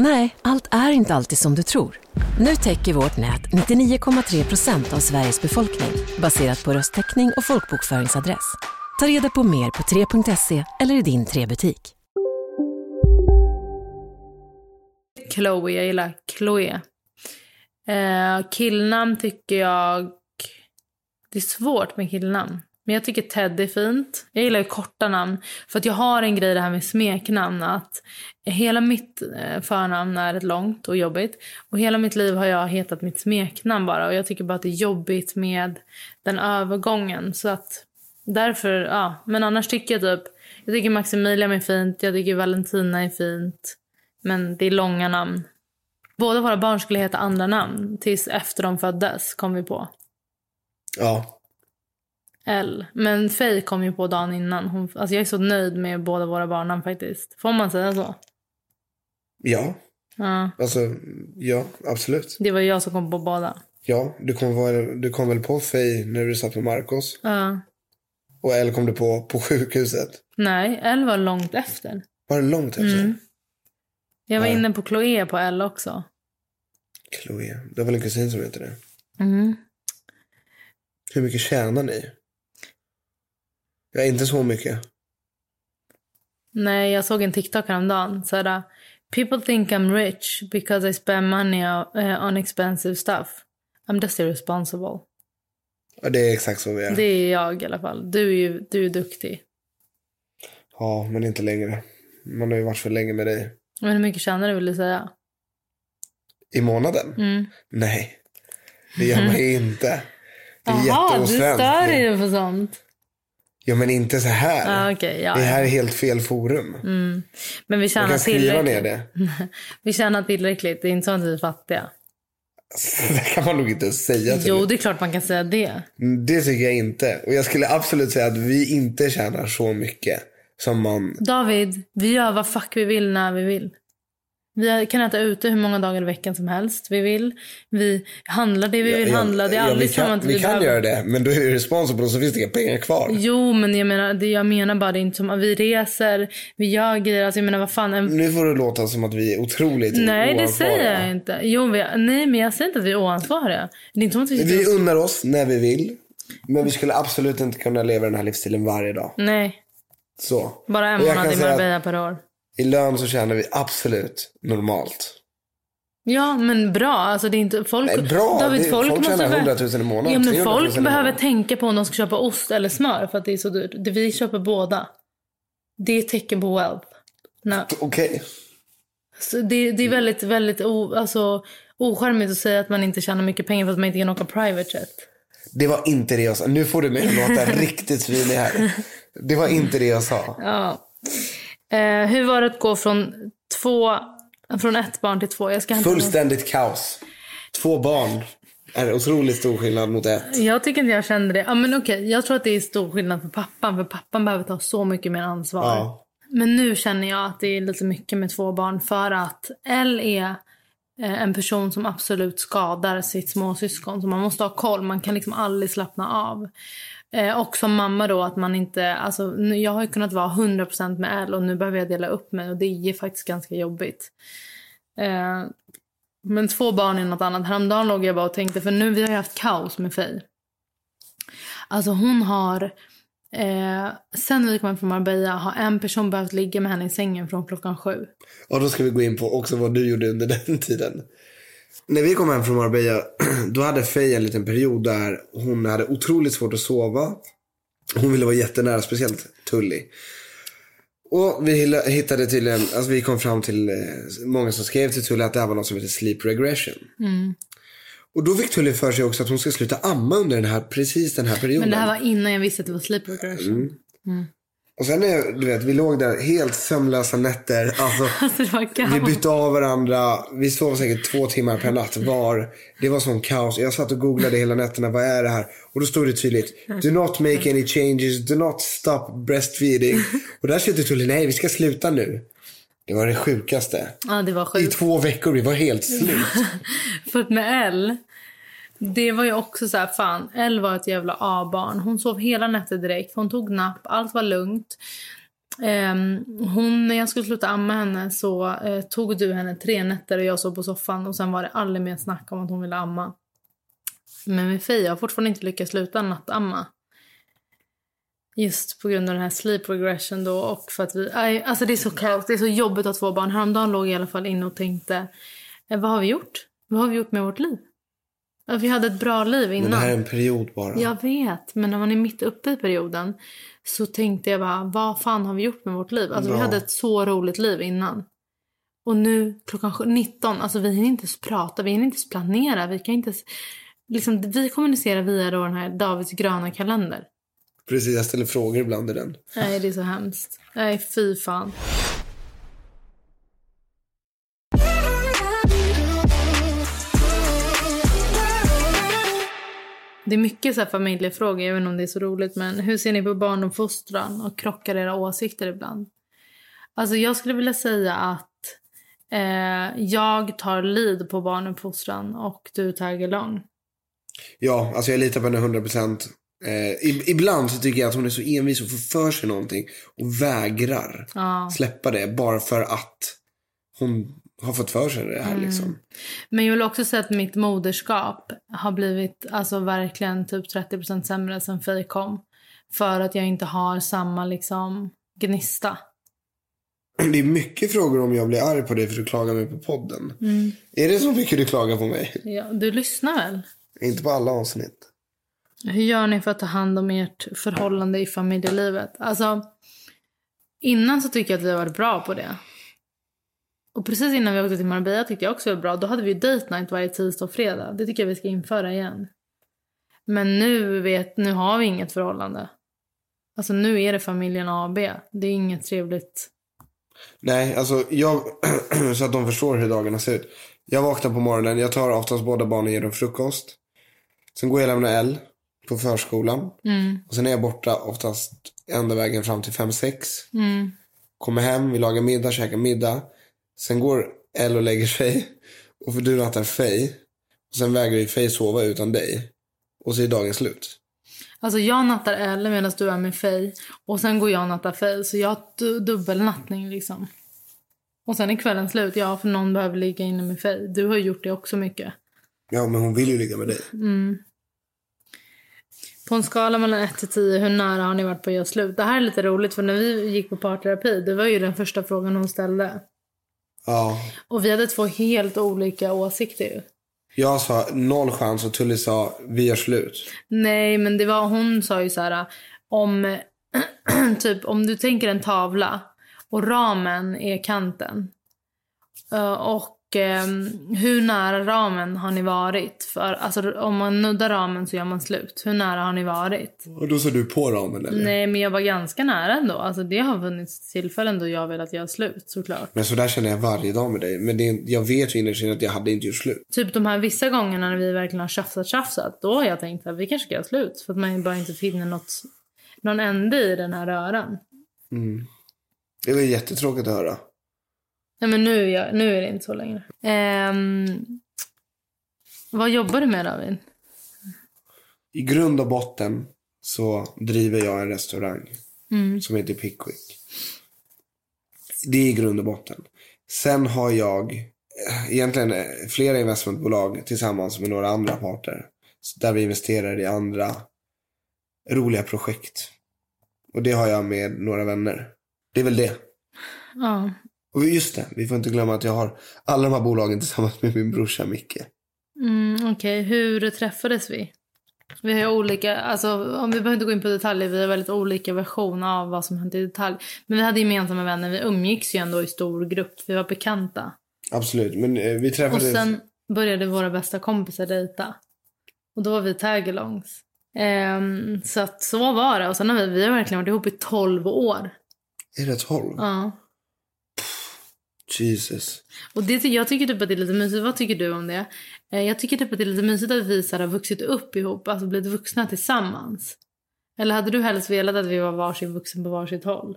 Nej, allt är inte alltid som du tror. Nu täcker vårt nät 99,3 procent av Sveriges befolkning baserat på röstteckning och folkbokföringsadress. Ta reda på mer på 3.se eller i din 3-butik. Chloe. Jag gillar Chloe. Eh, killnamn tycker jag... Det är svårt med killnamn. Men jag tycker Ted är fint. Jag gillar ju korta namn. För att jag har en grej det här med smeknamn. Att hela mitt eh, förnamn är ett långt och jobbigt. Och hela mitt liv har jag hetat mitt smeknamn bara. Och jag tycker bara att det är jobbigt med den övergången. Så att därför, ja. Men annars tycker jag typ... Jag tycker Maximilian är fint. Jag tycker Valentina är fint. Men det är långa namn. Båda våra barn skulle heta andra namn tills efter de föddes, kom vi på. Ja. L. Men Faye kom ju på dagen innan. Hon, alltså jag är så nöjd med båda våra barnnamn faktiskt. Får man säga så? Ja. Ja. Alltså, ja, absolut. Det var jag som kom på båda. Ja, du kom, vara- du kom väl på Faye när du satt med Marcos. Ja. Och Elle kom du på på sjukhuset. Nej, L var långt efter. Var det långt efter? Mm. Jag var Ja. inne på Chloé på L också. Chloe. Det är väl en kusin som heter det. Mm. Hur mycket tjänar ni? Ja, inte så mycket. Nej, jag såg en TikTok häromdagen. Såhär, People think I'm rich because I spend money uh, on expensive stuff. I'm just irresponsible. Ja, det är exakt så vi är. Det är jag i alla fall. Du är ju du är duktig. Ja, men inte längre. Man har ju varit för länge med dig. Men hur mycket tjänar du vill du säga? I månaden? Mm. Nej, det gör man ju inte. Det är Jaha, du stör dig på sånt. Ja, men inte så här. Ah, okej, ja, det här är helt fel forum. Mm. Men vi tjänar kan skriva tillräckligt. ner det. Vi tjänar tillräckligt. Det är inte så att vi är fattiga. Det kan man nog inte säga Jo, det är klart man kan säga det. Det tycker jag inte. Och jag skulle absolut säga att vi inte tjänar så mycket som man... David, vi gör vad fuck vi vill när vi vill. Vi kan äta ute hur många dagar i veckan som helst vi vill. Vi handlar det vi vill handla. Det är ja, aldrig vi så kan, att vi vi kan göra det, men då är det responsible och så finns det inga pengar kvar. Jo, men jag menar, det jag menar bara det är inte som att vi reser, vi gör grejer. Alltså jag menar vad fan. En... Nu får det låta som att vi är otroligt Nej, det säger jag inte. Jo, vi... Nej, men jag säger inte att vi är oansvariga. Det är inte som att vi Vi och- unnar oss när vi vill. Men vi skulle absolut inte kunna leva den här livsstilen varje dag. Nej, Så. bara en månad i Marbella per år. I lön så tjänar vi absolut normalt. Ja, men bra. Alltså det är inte... Folk, Nej, bra. David, Det- folk, folk måste tjänar väl- 100 000 i månaden, Ja, men 300 000 folk behöver tänka på om de ska köpa ost eller smör för att det är så dyrt. Det, vi köper båda. Det är ett tecken på wealth. Nej. Okej. Så det, det är väldigt, väldigt o, alltså, ocharmigt att säga att man inte tjänar mycket pengar för att man inte kan åka private jet. Det var inte det jag sa. Nu får du mig att låta riktigt svinig här. Det var inte det jag sa. Ja. Eh, hur var det att gå från två Från ett barn till två. Jag ska Fullständigt kaos. Två barn är otroligt stor skillnad mot ett. Jag tycker inte jag kände det. Ja, men okej, Jag tror att det är stor skillnad för pappan. För pappan behöver ta så mycket mer ansvar. Ja. Men nu känner jag att det är lite mycket med två barn. För att L är eh, en person som absolut skadar sitt småsyskon. Så man måste ha koll. Man kan liksom aldrig slappna av. Eh, och som mamma då att man inte... Alltså, nu- jag har ju kunnat vara 100% med L och nu behöver jag dela upp mig. Och det är faktiskt ganska jobbigt. Eh, men två barn är något annat. Häromdagen låg jag bara och tänkte, för nu vi har ju haft kaos med Faye. Alltså hon har, eh, sen vi kom hem från Marbella har en person behövt ligga med henne i sängen från klockan sju. Och då ska vi gå in på också vad du gjorde under den tiden. När vi kom hem från Marbella, då hade Faye en liten period där hon hade otroligt svårt att sova. Hon ville vara jättenära, speciellt Tully. Och vi hittade tydligen, alltså vi kom fram till, eh, många som skrev till Tully att det här var något som heter sleep regression. Och då fick Tully för sig också att hon ska sluta amma under den här, precis den här perioden. Men det här var innan jag visste att det var sleep regression. Och sen är, du vet, vi låg där helt sömnlösa nätter. Alltså, Alltså Vi bytte av varandra. Vi sov säkert två timmar per natt var. Det var sån kaos. Jag satt och googlade hela nätterna. Vad är det här? Och då stod det tydligt. Do not make any changes. Do not stop breastfeeding. Och där sitter Tully. Nej, vi ska sluta nu. Det var det sjukaste. Ja, det var I sjukt. två veckor. Vi var helt slut. För att med L, det var ju också så här, fan, Elle var ett jävla A-barn. Hon sov hela nätter direkt. Hon tog napp, allt var lugnt. Ehm, hon, när jag skulle sluta amma henne så eh, tog du henne tre nätter och jag sov på soffan och sen var det aldrig mer snack om att hon ville amma. Men med Fia har fortfarande inte lyckats sluta nattamma. Just på grund av den här sleep regression då och för att vi, aj, alltså det är så kaos, det är så jobbigt att ha två barn. Häromdagen låg jag i alla fall inne och tänkte, eh, vad har vi gjort? Vad har vi gjort med vårt liv? Ja, Vi hade ett bra liv Men innan. det här är en period bara. Jag vet, men när man är mitt uppe i perioden så tänkte jag bara, vad fan har vi gjort med vårt liv? Alltså vi Ja. hade ett så roligt liv innan. Och nu klockan sju- 19, alltså vi hinner inte ens prata, vi hinner inte ens planera, vi kan inte ens, liksom, vi kommunicerar via då den här Davids gröna kalender. Precis, jag ställer frågor ibland i den. Nej, det är så hemskt. Nej, fy fan. Det är mycket så här familjefrågor, inte om det är så roligt, men hur ser ni på barnuppfostran och krockar era åsikter ibland? Alltså jag skulle vilja säga att eh, jag tar lead på barnuppfostran och du taggar along. Ja, alltså jag litar på henne 100 procent. Eh, ib- ibland så tycker jag att hon är så envis och får för sig någonting och vägrar Ja. släppa det bara för att hon har fått för sig det här Mm. liksom. Men jag vill också säga att mitt moderskap har blivit alltså verkligen typ 30% sämre sen Faye kom. För att jag inte har samma liksom gnista. Det är mycket frågor om jag blir arg på dig för att du klagar mig på podden. Mm. Är det så mycket du klagar på mig? Ja, du lyssnar väl? Inte på alla avsnitt. Hur gör ni för att ta hand om ert förhållande i familjelivet? Alltså, innan så tycker jag att vi har varit bra på det. Och precis innan vi åkte till Marbella tyckte jag också det var bra. Då hade vi ju date night varje tisdag och fredag. Det tycker jag vi ska införa igen. Men nu, vet, nu har vi inget förhållande. Alltså nu är det familjen AB. Det är inget trevligt. Nej, alltså jag, så att de förstår hur dagarna ser ut. Jag vaknar på morgonen, jag tar oftast båda barnen och ger dem frukost. Sen går jag och lämnar L på förskolan. Mm, Och sen är jag borta oftast ända vägen fram till 5-6. mm, Kommer hem, vi lagar middag, käkar middag. Sen går L och lägger sig. Och för du nattar Faye. Och sen vägrar ju Faye sova utan dig. Och så är dagen slut. Alltså jag nattar Elle medan du är med Faye. Och sen går jag och nattar Faye. Så jag har du- dubbelnattning liksom. Och sen är kvällen slut. Ja, för någon behöver ligga inne med Faye. Du har gjort det också mycket. Ja, men hon vill ju ligga med dig. På en skala mellan 1 till 10, hur nära har ni varit på att göra slut? Det här är lite roligt för när vi gick på parterapi, det var ju den första frågan hon ställde. Ja. Och vi hade två helt olika åsikter ju. Jag sa noll chans och Tully sa vi gör slut. Nej, men det var, hon sa ju så här, om, typ, om du tänker en tavla och ramen är kanten. eh, Och ehm, hur nära ramen har ni varit? För, alltså, om man nuddar ramen så gör man slut. Hur nära har ni varit? Och då sa du på ramen eller? Nej, men jag var ganska nära ändå. Alltså, det har funnits tillfällen då jag velat göra slut såklart. Men så där känner jag varje dag med dig. Men det, jag vet ju innerst inne att jag hade inte gjort slut. Typ de här vissa gångerna när vi verkligen har tjafsat tjafsat. Då har jag tänkt att vi kanske ska göra slut. För att man bara inte finner något, någon ände i den här röran. Det var jättetråkigt att höra. Nej men nu är, jag, nu är det inte så längre. Ehm, vad jobbar du med David? I grund och botten så driver jag en restaurang Mm. som heter Pickwick. Det är i grund och botten. Sen har jag eh, egentligen eh, flera investmentbolag tillsammans med några andra parter. Där vi investerar i andra roliga projekt. Och det har jag med några vänner. Det är väl det. Ja. Och just det, vi får inte glömma att jag har alla de här bolagen tillsammans med min brorsa Micke. Mm, Okej, hur träffades vi? Vi har ju olika, alltså om vi behöver inte gå in på detaljer, vi har väldigt olika versioner av vad som hänt i detalj. Men vi hade gemensamma vänner, vi umgicks ju ändå i stor grupp, vi var bekanta. Absolut, men eh, vi Och träffades... sen började våra bästa kompisar dejta. Och då var vi tagalongs. Ehm, så att så var det. Och sen har vi, vi har verkligen varit ihop i 12 år. Är det 12? Ja. Jesus. Och det, jag tycker typ att det är lite mysigt. Vad tycker du om det? Eh, Jag tycker typ att det är lite mysigt att vi så har vuxit upp ihop, alltså blivit vuxna tillsammans. Eller hade du helst velat att vi var varsin vuxen på varsitt håll?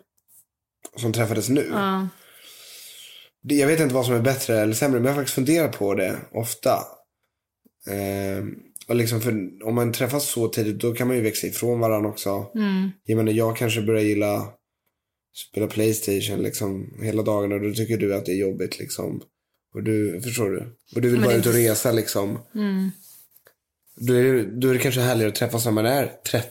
Som träffades nu. Ja. Det- Jag vet inte vad som är bättre eller sämre, men jag har faktiskt funderat på det ofta. Ehm, och liksom för, om man träffas så tidigt, då kan man ju växa ifrån varandra också. Mm. Jag menar, jag kanske börjar gilla spela Playstation liksom hela dagarna och då tycker du att det är jobbigt liksom. Och du, förstår du? Och du vill Men bara det- ut och resa liksom. Mm. Då är, det, då är det kanske härligare att träffas när man är 30.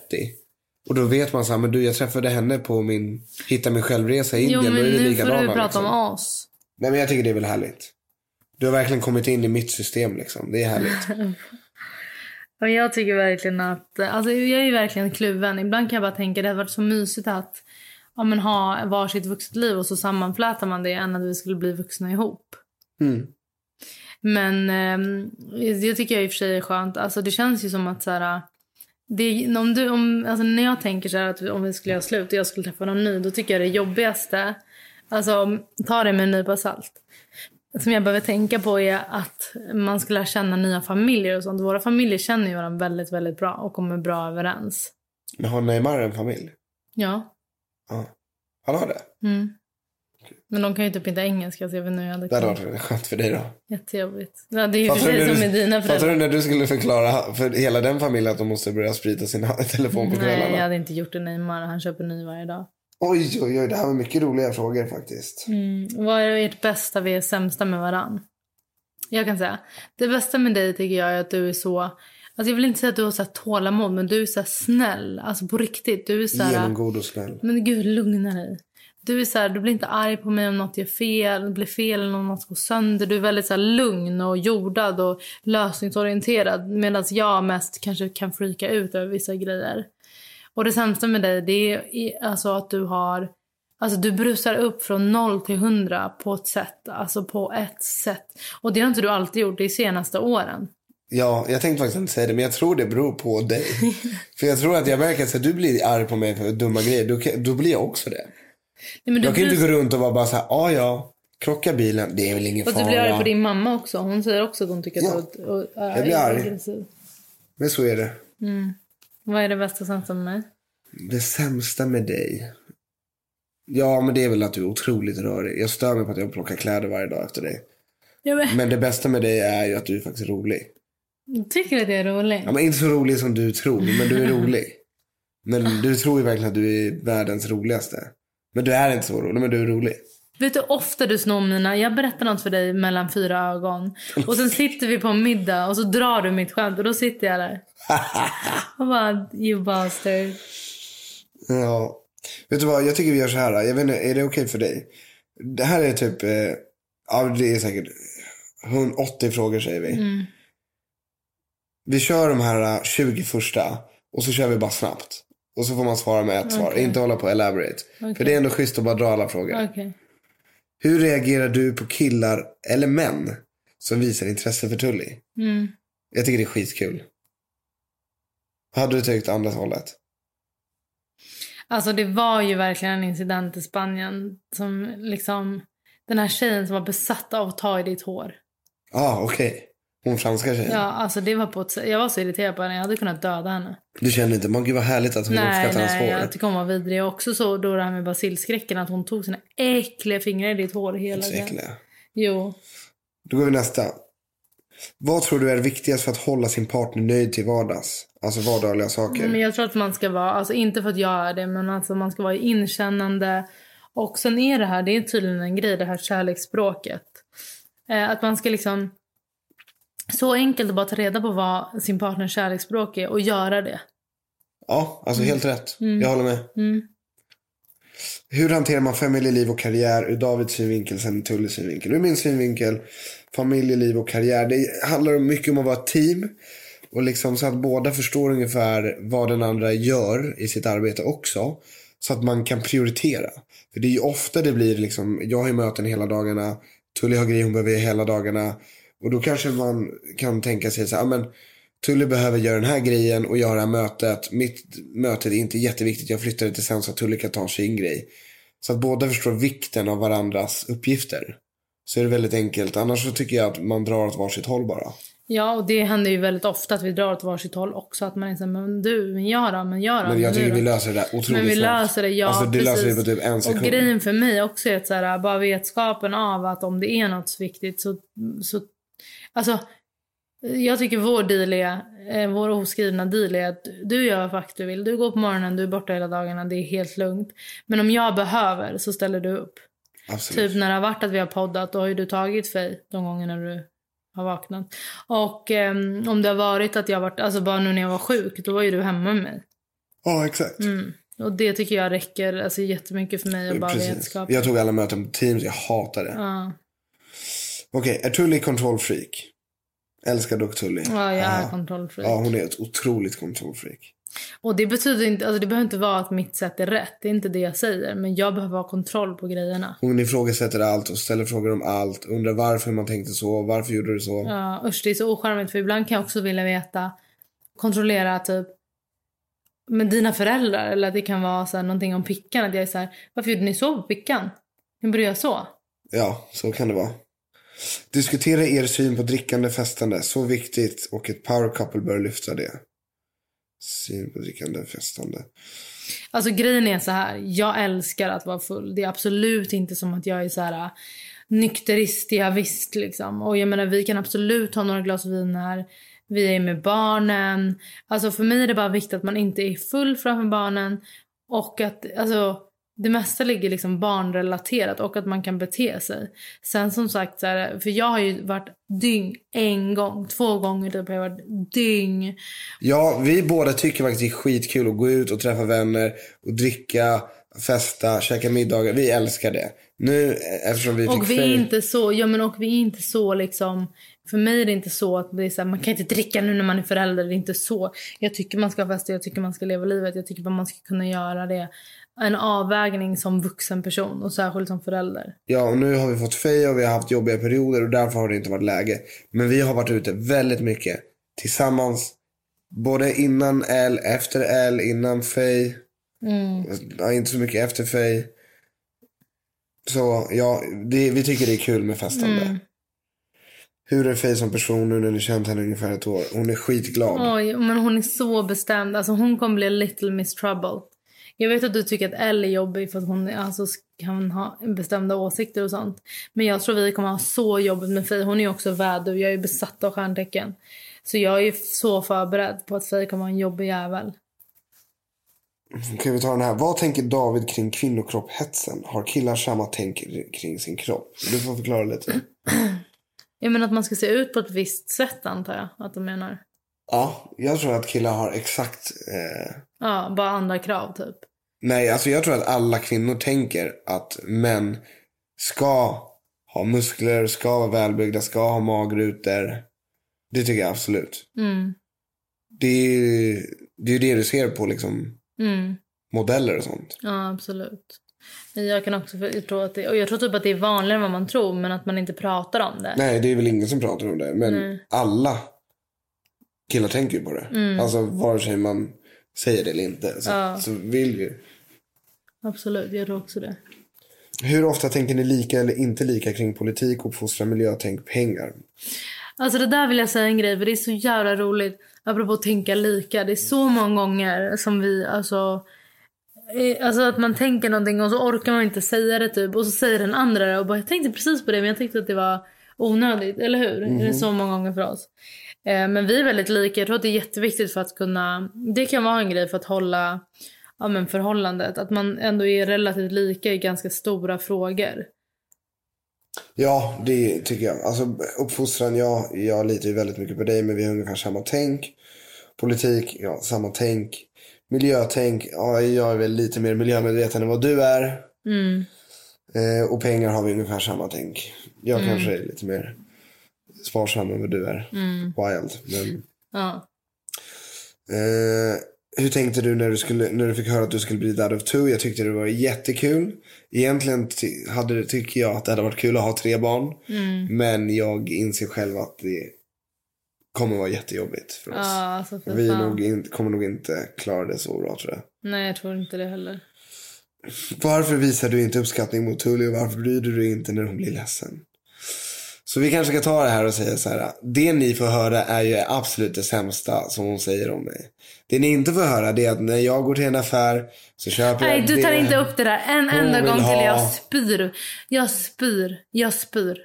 Och då vet man så här, men du jag träffade henne på min Hitta mig själv-resa i Jo, Indien. men då är det nu får du prata liksom. om oss. Nej men jag tycker det är väl härligt. Du har verkligen kommit in i mitt system liksom. Det är härligt. Och jag tycker verkligen att, alltså jag är ju verkligen kluven. Ibland kan jag bara tänka det hade varit så mysigt att ja, men ha varsitt vuxet liv och så sammanflätar man det än att vi skulle bli vuxna ihop. Mm. Men ehm, det tycker jag i och för sig är skönt. Alltså det känns ju som att så här, det, om du, om, alltså när jag tänker så här att om vi skulle göra slut och jag skulle träffa någon ny, då tycker jag det jobbigaste, alltså ta det med en nypa salt. Som jag behöver tänka på är att man ska lära känna nya familjer och sånt. Våra familjer känner ju varandra väldigt, väldigt bra och kommer bra överens. Men har Neymar en familj? Ja. Ja. Han har det? Mm. Men de kan ju typ inte engelska så jag vet inte hur jag hade Det hade varit skönt för dig då. Jättejobbigt. Ja, det är ju för Fattar du, sig som med du, dina fattar föräldrar. du när du skulle förklara för hela den familjen att de måste börja sprita sin telefon på Nej, kvällarna? jag hade inte gjort det Neymar. Han köper ny varje dag. Oj, oj, oj. Det här var mycket roliga frågor faktiskt. Mm. Vad är ert bästa vi är sämsta med varann? Jag kan säga. Det bästa med dig tycker jag är att du är så... Alltså jag vill inte säga att du har så här tålamod, men du är så snäll. Alltså på riktigt. Du är så här... Genomgod och snäll. Men gud, lugna dig. Du är så här, du blir inte arg på mig om något gör fel, blir fel eller om något går sönder. Du är väldigt så här lugn och jordad och lösningsorienterad. Medan jag mest kanske kan freaka ut över vissa grejer. Och det sämsta med dig det är alltså att du har... Alltså du brusar upp från 0 till 100 på ett sätt. Alltså på ett sätt. Och det har inte du alltid gjort de senaste åren. Ja, jag tänkte faktiskt inte säga det, men jag tror det beror på dig. för jag tror att jag märker att du blir arg på mig för dumma grejer, då, då blir jag också det. Nej, men du Jag kan ju inte gå runt och vara bara så här, ja ja, krocka bilen, det är väl ingen Och fara. du blir arg på din mamma också. Hon säger också att hon tycker Ja. att du är, är, Jag blir arg. aggressiv. Men så är det. Vad är det bästa sämsta med mig? Det sämsta med dig? Ja, men det är väl att du är otroligt rörig. Jag stör mig på att jag plockar kläder varje dag efter dig. Ja, men, Men det bästa med dig är ju att du är faktiskt rolig. Tycker du att jag är rolig? Ja, men inte så rolig som du tror, men du är rolig. Men du tror ju verkligen att du är världens roligaste. Men du är inte så rolig, men du är rolig. Vet du ofta du snor mina... Jag berättar något för dig mellan fyra ögon. Och sen sitter vi på en middag och så drar du mitt skämt och då sitter jag där. Och bara, you bastard. Ja. Vet du vad, jag tycker vi gör så här. Jag vet inte, är det okej för dig? Det här är typ, eh, ja det är säkert 180 frågor säger vi. Mm. Vi kör de här eh, 20 första och så kör vi bara snabbt. Och så får man svara med ett svar, Okej. inte hålla på och elaborate. För Okej. det är ändå schysst att bara dra alla frågor. Okej. Hur reagerar du på killar eller män som visar intresse för Tully. Mm. Jag tycker det är skitkul. Hade du tyckt andra hållet? Alltså det var ju verkligen en incident i Spanien som liksom den här tjejen som var besatt av att ta i ditt hår. Ja, ah, okej. Hon franska tjejen. Ja, alltså det var på ett, jag var så irriterad på henne. Jag hade kunnat döda henne. Du kände inte, man gud vad härligt att hon Nej, uppskattar hans nej, hår. jag tycker hon var vidrig. Och Också så då det här med basilskräcken att hon tog sina äckliga fingrar i ditt hår hela tiden. Jo. Då går vi nästa. Vad tror du är viktigast för att hålla sin partner nöjd till vardags? Alltså vardagliga saker. Men jag tror att man ska vara, alltså inte för att jag är det, men alltså man ska vara inkännande. Och sen är det här, det är tydligen en grej, det här kärleksspråket. Eh, att man ska liksom, så enkelt att bara ta reda på vad sin partners kärleksspråk är och göra det. Ja, alltså helt rätt. Mm. Jag håller med. Mm. Hur hanterar man familjeliv och karriär ur Davids synvinkel sen Tullys synvinkel? Ur min synvinkel, familjeliv och karriär. Det handlar mycket om att vara ett team. Och liksom så att båda förstår ungefär vad den andra gör i sitt arbete också. Så att man kan prioritera. För det är ju ofta det blir liksom, jag har ju möten hela dagarna. Tully har grejer hon behöver hela dagarna. Och då kanske man kan tänka sig så här, "Ja, men Tully behöver göra den här grejen och göra mötet. Mitt möte är inte jätteviktigt, jag flyttar det till sen så att Tully kan ta sin grej. Så att båda förstår vikten av varandras uppgifter. Så är det väldigt enkelt. Annars så tycker jag att man drar åt varsitt håll bara. Ja, och det händer ju väldigt ofta att vi drar åt varsitt håll också. Att man är såhär, men du, men jag då, men jag då, Men jag tycker vi löser det där otroligt Men vi snabbt. löser det, ja Alltså det precis. löser vi på typ en sekund. Och grejen för mig också är att så här, bara vetskapen av att om det är något viktigt så, så alltså jag tycker vår deal är, eh, vår oskrivna deal är att du gör vad du vill. Du går på morgonen, du är borta hela dagarna, det är helt lugnt. Men om jag behöver så ställer du upp. Absolut. Typ när det har varit att vi har poddat, då har du tagit Fej de gångerna du har vaknat. Och ehm, om det har varit att jag varit, alltså bara nu när jag var sjuk, då var ju du hemma med mig. Ja, exakt. Mm. Och det tycker jag räcker alltså, jättemycket för mig och bara Precis. vetskap. Jag tog alla möten på Teams, jag hatar det. Ja. Okej, är Tully kontrollfreak? Älskar dock Tully. ja, jag är kontrollfreak. Ja, hon är ett otroligt kontrollfreak. Och det betyder inte, alltså det behöver inte vara att mitt sätt är rätt. Det är inte det jag säger. Men jag behöver ha kontroll på grejerna. Hon ifrågasätter allt och ställer frågor om allt. Undrar varför man tänkte så, varför gjorde du så? Ja, usch, det är så ocharmigt. För ibland kan jag också vilja veta, kontrollera typ med dina föräldrar. Eller att det kan vara så här, någonting om pickan. Att jag är så här, varför gjorde ni så på pickan? Hur började jag så? Ja, så kan det vara. Diskutera er syn på drickande festande. Så viktigt och ett power couple bör lyfta det. Syn på drickande festande. Alltså grejen är så här, jag älskar att vara full. Det är absolut inte som att jag är så här äh, nykterist, ja, visst liksom. Och jag menar vi kan absolut ha några glas vin här. Vi är med barnen. Alltså för mig är det bara viktigt att man inte är full framför barnen. Och att alltså det mesta ligger liksom barnrelaterat och att man kan bete sig. Sen som sagt, så här, för jag har ju varit dyng en gång, två gånger typ har jag varit dyng. Ja, vi båda tycker faktiskt det är skitkul att gå ut och träffa vänner och dricka, festa, käka middagar. Vi älskar det. Nu eftersom vi Och vi är inte så, ja men och vi är inte så liksom, för mig är det inte så att det är så här, man kan inte dricka nu när man är förälder, det är inte så. Jag tycker man ska festa, jag tycker man ska leva livet, jag tycker man ska kunna göra det. En avvägning som vuxen person och särskilt som förälder. Ja, och nu har vi fått feja och vi har haft jobbiga perioder och därför har det inte varit läge. Men vi har varit ute väldigt mycket tillsammans. Både innan L, efter L, innan fej. Ja, inte så mycket efter fej. Så ja, det, vi tycker det är kul med festande. Hur är Fej som person nu när ni känt henne ungefär ett år? Hon är skitglad. Oj, men hon är så bestämd. Alltså hon kommer bli a little miss trouble. Jag vet att du tycker att Elle är jobbig för att hon alltså, kan ha bestämda åsikter och sånt. Men jag tror vi kommer ha så jobbigt med Faye. Hon är ju också vädur. Jag är besatt av stjärntecken. Så jag är så förberedd på att Faye kommer vara en jobbig jävel. Okej, vi tar den här. Vad tänker David kring kvinnokropphetsen? Har killar samma tänk kring sin kropp? Du får förklara lite. Jag menar att man ska se ut på ett visst sätt antar jag att de menar. Ja, jag tror att killar har exakt... Eh... Ja, bara andra krav typ. Nej, alltså jag tror att alla kvinnor tänker att män ska ha muskler, ska vara välbyggda, ska ha magrutor. Det tycker jag absolut. Mm. Det är ju det, är det du ser på liksom Mm. modeller och sånt. Ja, absolut. Jag kan också tror att det, och jag tror typ att det är vanligare än vad man tror men att man inte pratar om det. Nej, det är väl ingen som pratar om det. Men alla killar tänker ju på det. Alltså vare sig man säger det eller inte. Så, Mm. Ja. så vill ju. Absolut, jag tror också det. Hur ofta tänker ni lika eller inte lika kring politik, uppfostran, miljö, tänk, pengar? Alltså det där vill jag säga en grej för det är så jävla roligt. Apropå att tänka lika. Det är så många gånger som vi alltså. eh, Alltså att man tänker någonting och så orkar man inte säga det typ. Och så säger den andra det och bara jag tänkte precis på det men jag tyckte att det var onödigt. Eller hur? Är det så många gånger för oss? Eh, Men vi är väldigt lika. Jag tror att det är jätteviktigt för att kunna. Det kan vara en grej för att hålla ja, men förhållandet. Att man ändå är relativt lika i ganska stora frågor. Ja, det tycker jag. Alltså uppfostran, ja, jag litar ju väldigt mycket på dig men vi har ungefär samma tänk. Politik, ja, samma tänk. Miljötänk, ja, jag är väl lite mer miljömedveten än vad du är. Mm. Eh, och pengar har vi ungefär samma tänk. Jag kanske är lite mer sparsam än vad du är. Wild. Men, Ja. eh, hur tänkte du när du, skulle, när du fick höra att du skulle bli dad of two? Jag tyckte det var jättekul. Egentligen hade, tycker jag att det hade varit kul att ha tre barn. Men jag inser själv att det kommer vara jättejobbigt för oss. Ja, alltså för Vi nog in, kommer nog inte klara det så bra tror jag. Nej, jag tror inte det heller. Varför visar du inte uppskattning mot Tully och varför bryr du dig inte när hon blir ledsen? Så vi kanske ska ta det här och säga så här. Det ni får höra är ju absolut det sämsta som hon säger om mig. Det ni inte får höra det är att när jag går till en affär så köper Nej, jag du tar inte upp det där en enda gång till. ha. Jag spyr. Jag spyr. Jag spyr.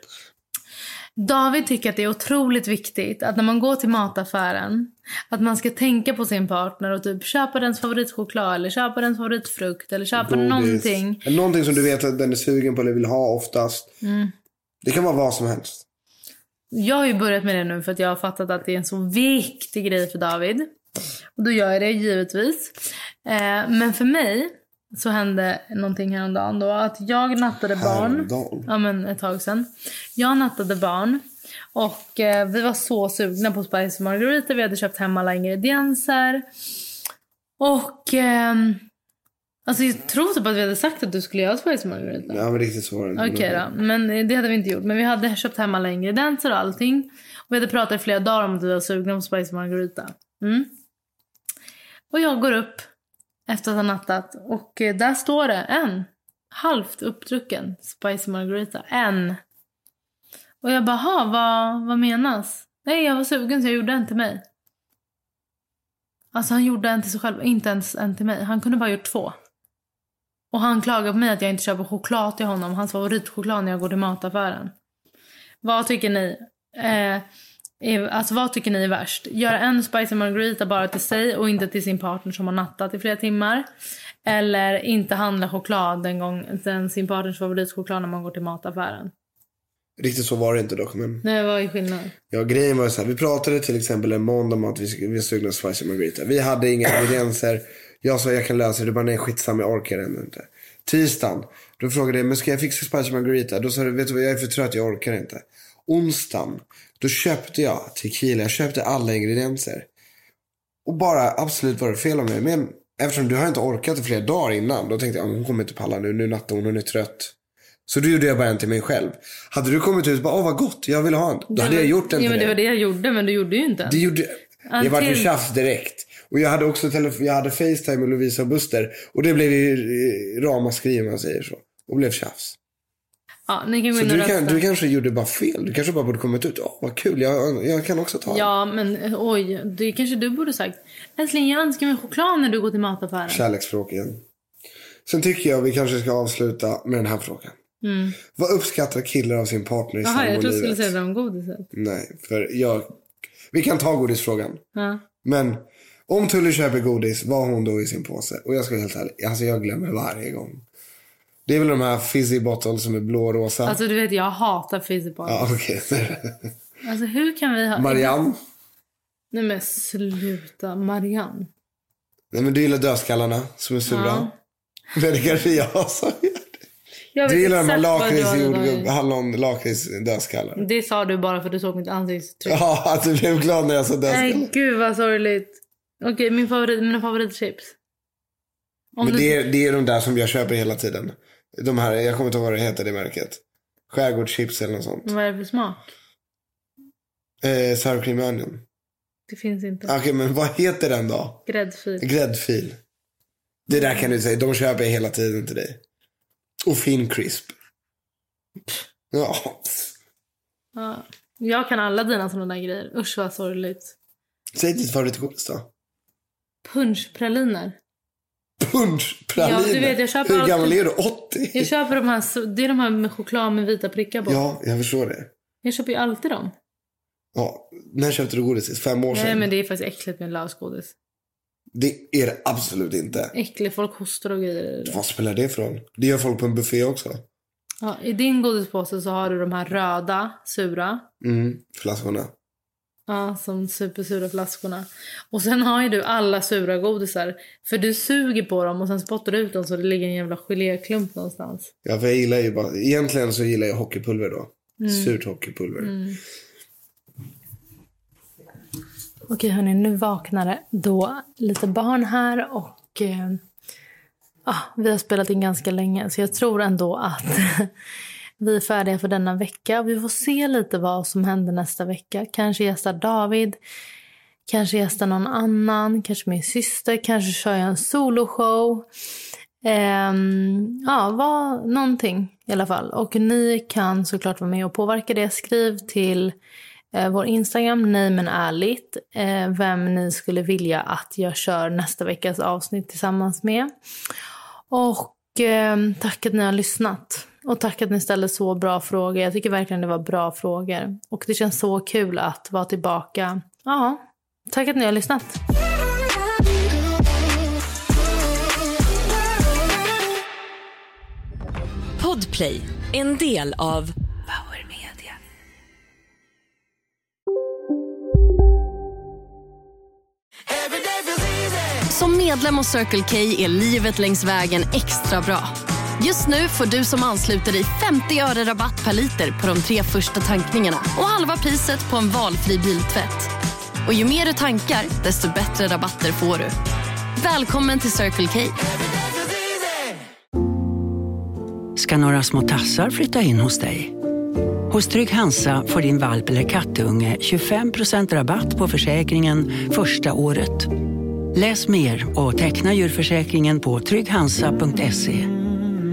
David tycker att det är otroligt viktigt att när man går till mataffären att man ska tänka på sin partner och typ köpa dens favoritchoklad eller köpa dens favoritfrukt eller köpa Godis. någonting. Någonting som du vet att den är sugen på eller vill ha oftast. Mm. Det kan vara vad som helst. Jag har ju börjat med det nu för att jag har fattat att det är en så viktig grej för David. Och då gör jag det givetvis. Eh, men för mig så hände någonting häromdagen då att jag nattade barn. Häromdagen. Ja men ett tag sedan. Jag nattade barn. Och eh, vi var så sugna på Spicy Margarita. Vi hade köpt hem alla ingredienser. Och... ehm, alltså jag tror typ att vi hade sagt att du skulle göra Spicy Margarita. Ja men riktigt så var det. Okej då, men det hade vi inte gjort. Men vi hade köpt hem alla ingredienser och allting. Och vi hade pratat i flera dagar om att vi var sugna på Spicy Margarita. Mm. Och jag går upp efter att ha nattat och eh, där står det en halvt uppdrucken Spicy Margarita. En. Och jag bara, "Ha, vad, vad menas? Nej, jag var sugen så jag gjorde en till mig. Alltså han gjorde en till sig själv, inte ens en till mig. Han kunde bara gjort två. Och han klagar på mig att jag inte köper choklad till honom. Hans favoritchoklad när jag går till mataffären. Vad tycker ni? Eh, är, alltså vad tycker ni är värst? Göra en spicy margarita bara till sig och inte till sin partner som har nattat i flera timmar. Eller inte handla choklad den gång, den sin partners favoritchoklad när man går till mataffären. Riktigt så var det inte dock. Men Nej, vad är skillnaden? ja, grejen var så här. Vi pratade till exempel en måndag om att vi, vi sugna på spicy margarita. Vi hade inga ingredienser. Jag sa jag kan lösa det. Du bara nej skitsamma jag orkar ändå inte. Tisdagen. Då frågade jag men ska jag fixa spicy margarita? Då sa du vet du vad jag är för trött jag orkar inte. Onsdagen. Då köpte jag tequila. Jag köpte alla ingredienser. Och bara absolut var det fel av mig. Men eftersom du har inte orkat i flera dagar innan. Då tänkte jag hon kommer inte palla nu. Nu nattar hon. Hon är trött. Så då gjorde jag bara en till mig själv. Hade du kommit ut och bara åh vad gott. Jag vill ha en. Då hade jag gjort en Ja, till men det var det jag gjorde, men du gjorde ju inte en. Det gjorde... Det vart ju tjafs direkt. Och jag hade också jag hade Facetime med Lovisa och Buster. Och det blev ju eh, ramaskri om man säger så. Och blev tjafs. Ja, ni kan gå Så in och du, kan, du kanske gjorde bara fel. Du kanske bara borde kommit ut. Åh vad kul, jag, jag kan också ta. Ja, men eh, oj, det kanske du borde sagt. Älskling, jag önskar mig choklad när du går till mataffären. Kärleksspråk igen. Sen tycker jag vi kanske ska avsluta med den här frågan. Vad uppskattar killar av sin partner i Mm. Jaha, jag trodde du skulle sambolivet? säga det om godiset. Nej, för jag... Vi kan ta godisfrågan. Ja. Men om Tully köper godis, vad har hon då i sin påse? Och jag ska vara helt ärlig, alltså jag glömmer varje gång. Det är väl de här fizzy bottles som är blå och rosa. Alltså du vet, jag hatar fizzy ja. ja, okej. Alltså hur kan vi ha... Marianne. Nej men sluta, Marianne. Nej men du gillar dödskallarna som är sura. Ja. Men det kanske är jag som gör det. Du gillar de här lakrits, jordgubb, hallon, lakrits, dödskallar. Det sa du bara för att du såg mitt ansiktsuttryck. Ja, att du blev glad när jag sa dödskallar. Nej gud vad sorgligt. Okej, min favorit, mina favoritchips. Om Men det är, det är de där som jag köper hela tiden. De här, jag kommer inte ihåg vad det heter det märket. Skärgårdschips eller något sånt. Vad är det för smak? Eh, sour cream onion. Det finns inte. Okej, men vad heter den då? Gräddfil. Gräddfil. Det där kan du säga. De köper jag hela tiden till dig. Och fin crisp. Ja. Ja. Jag kan alla dina sådana där grejer. Usch vad sorgligt. Säg ditt favoritgodis då. Punschpraliner. Punschpraliner. Ja, du vet, jag köper Hur gammal är du? 80? Jag köper de här, det är de här med choklad med vita prickar på. Ja, jag förstår det. Jag köper ju alltid dem. Ja. När köpte du godis? Fem år sedan? Nej men det är faktiskt äckligt med lösgodis. Det är det absolut inte. Äckligt, folk hostar och grejer. Vad spelar det för roll? Det gör folk på en buffé också. Ja, I din godispåse så har du de här röda, sura. Mm, flaskorna. Ja, som supersura flaskorna. Och sen har ju du alla sura godisar. För du suger på dem och sen spottar du ut dem så det ligger en jävla geléklump någonstans. Ja, för jag gillar ju bara... Egentligen så gillar jag hockeypulver då. Mm. Surt hockeypulver. Okej hörni, nu vaknar det då lite barn här och eh, ah, vi har spelat in ganska länge så jag tror ändå att vi är färdiga för denna vecka. Vi får se lite vad som händer nästa vecka. Kanske gästar David, kanske gästar någon annan, kanske min syster, kanske kör jag en soloshow. Um, ja, var någonting i alla fall. Och ni kan såklart vara med och påverka det. Skriv till eh, vår Instagram, nej men ärligt, eh, vem ni skulle vilja att jag kör nästa veckas avsnitt tillsammans med. Och eh, tack att ni har lyssnat. Och tack att ni ställde så bra frågor. Jag tycker verkligen det var bra frågor. Och det känns så kul att vara tillbaka. Ja, tack att ni har lyssnat. Podplay, en del av Power Media. Som medlem hos Circle K är livet längs vägen extra bra. Just nu får du som ansluter dig 50 öre rabatt per liter på de tre första tankningarna och halva priset på en valfri biltvätt. Och ju mer du tankar, desto bättre rabatter får du. Välkommen till Circle K. ska några små tassar flytta in hos dig. Hos Trygg Hansa får din valp eller kattunge 25% rabatt på försäkringen första året. Läs mer och teckna djurförsäkringen på trygghansa.se.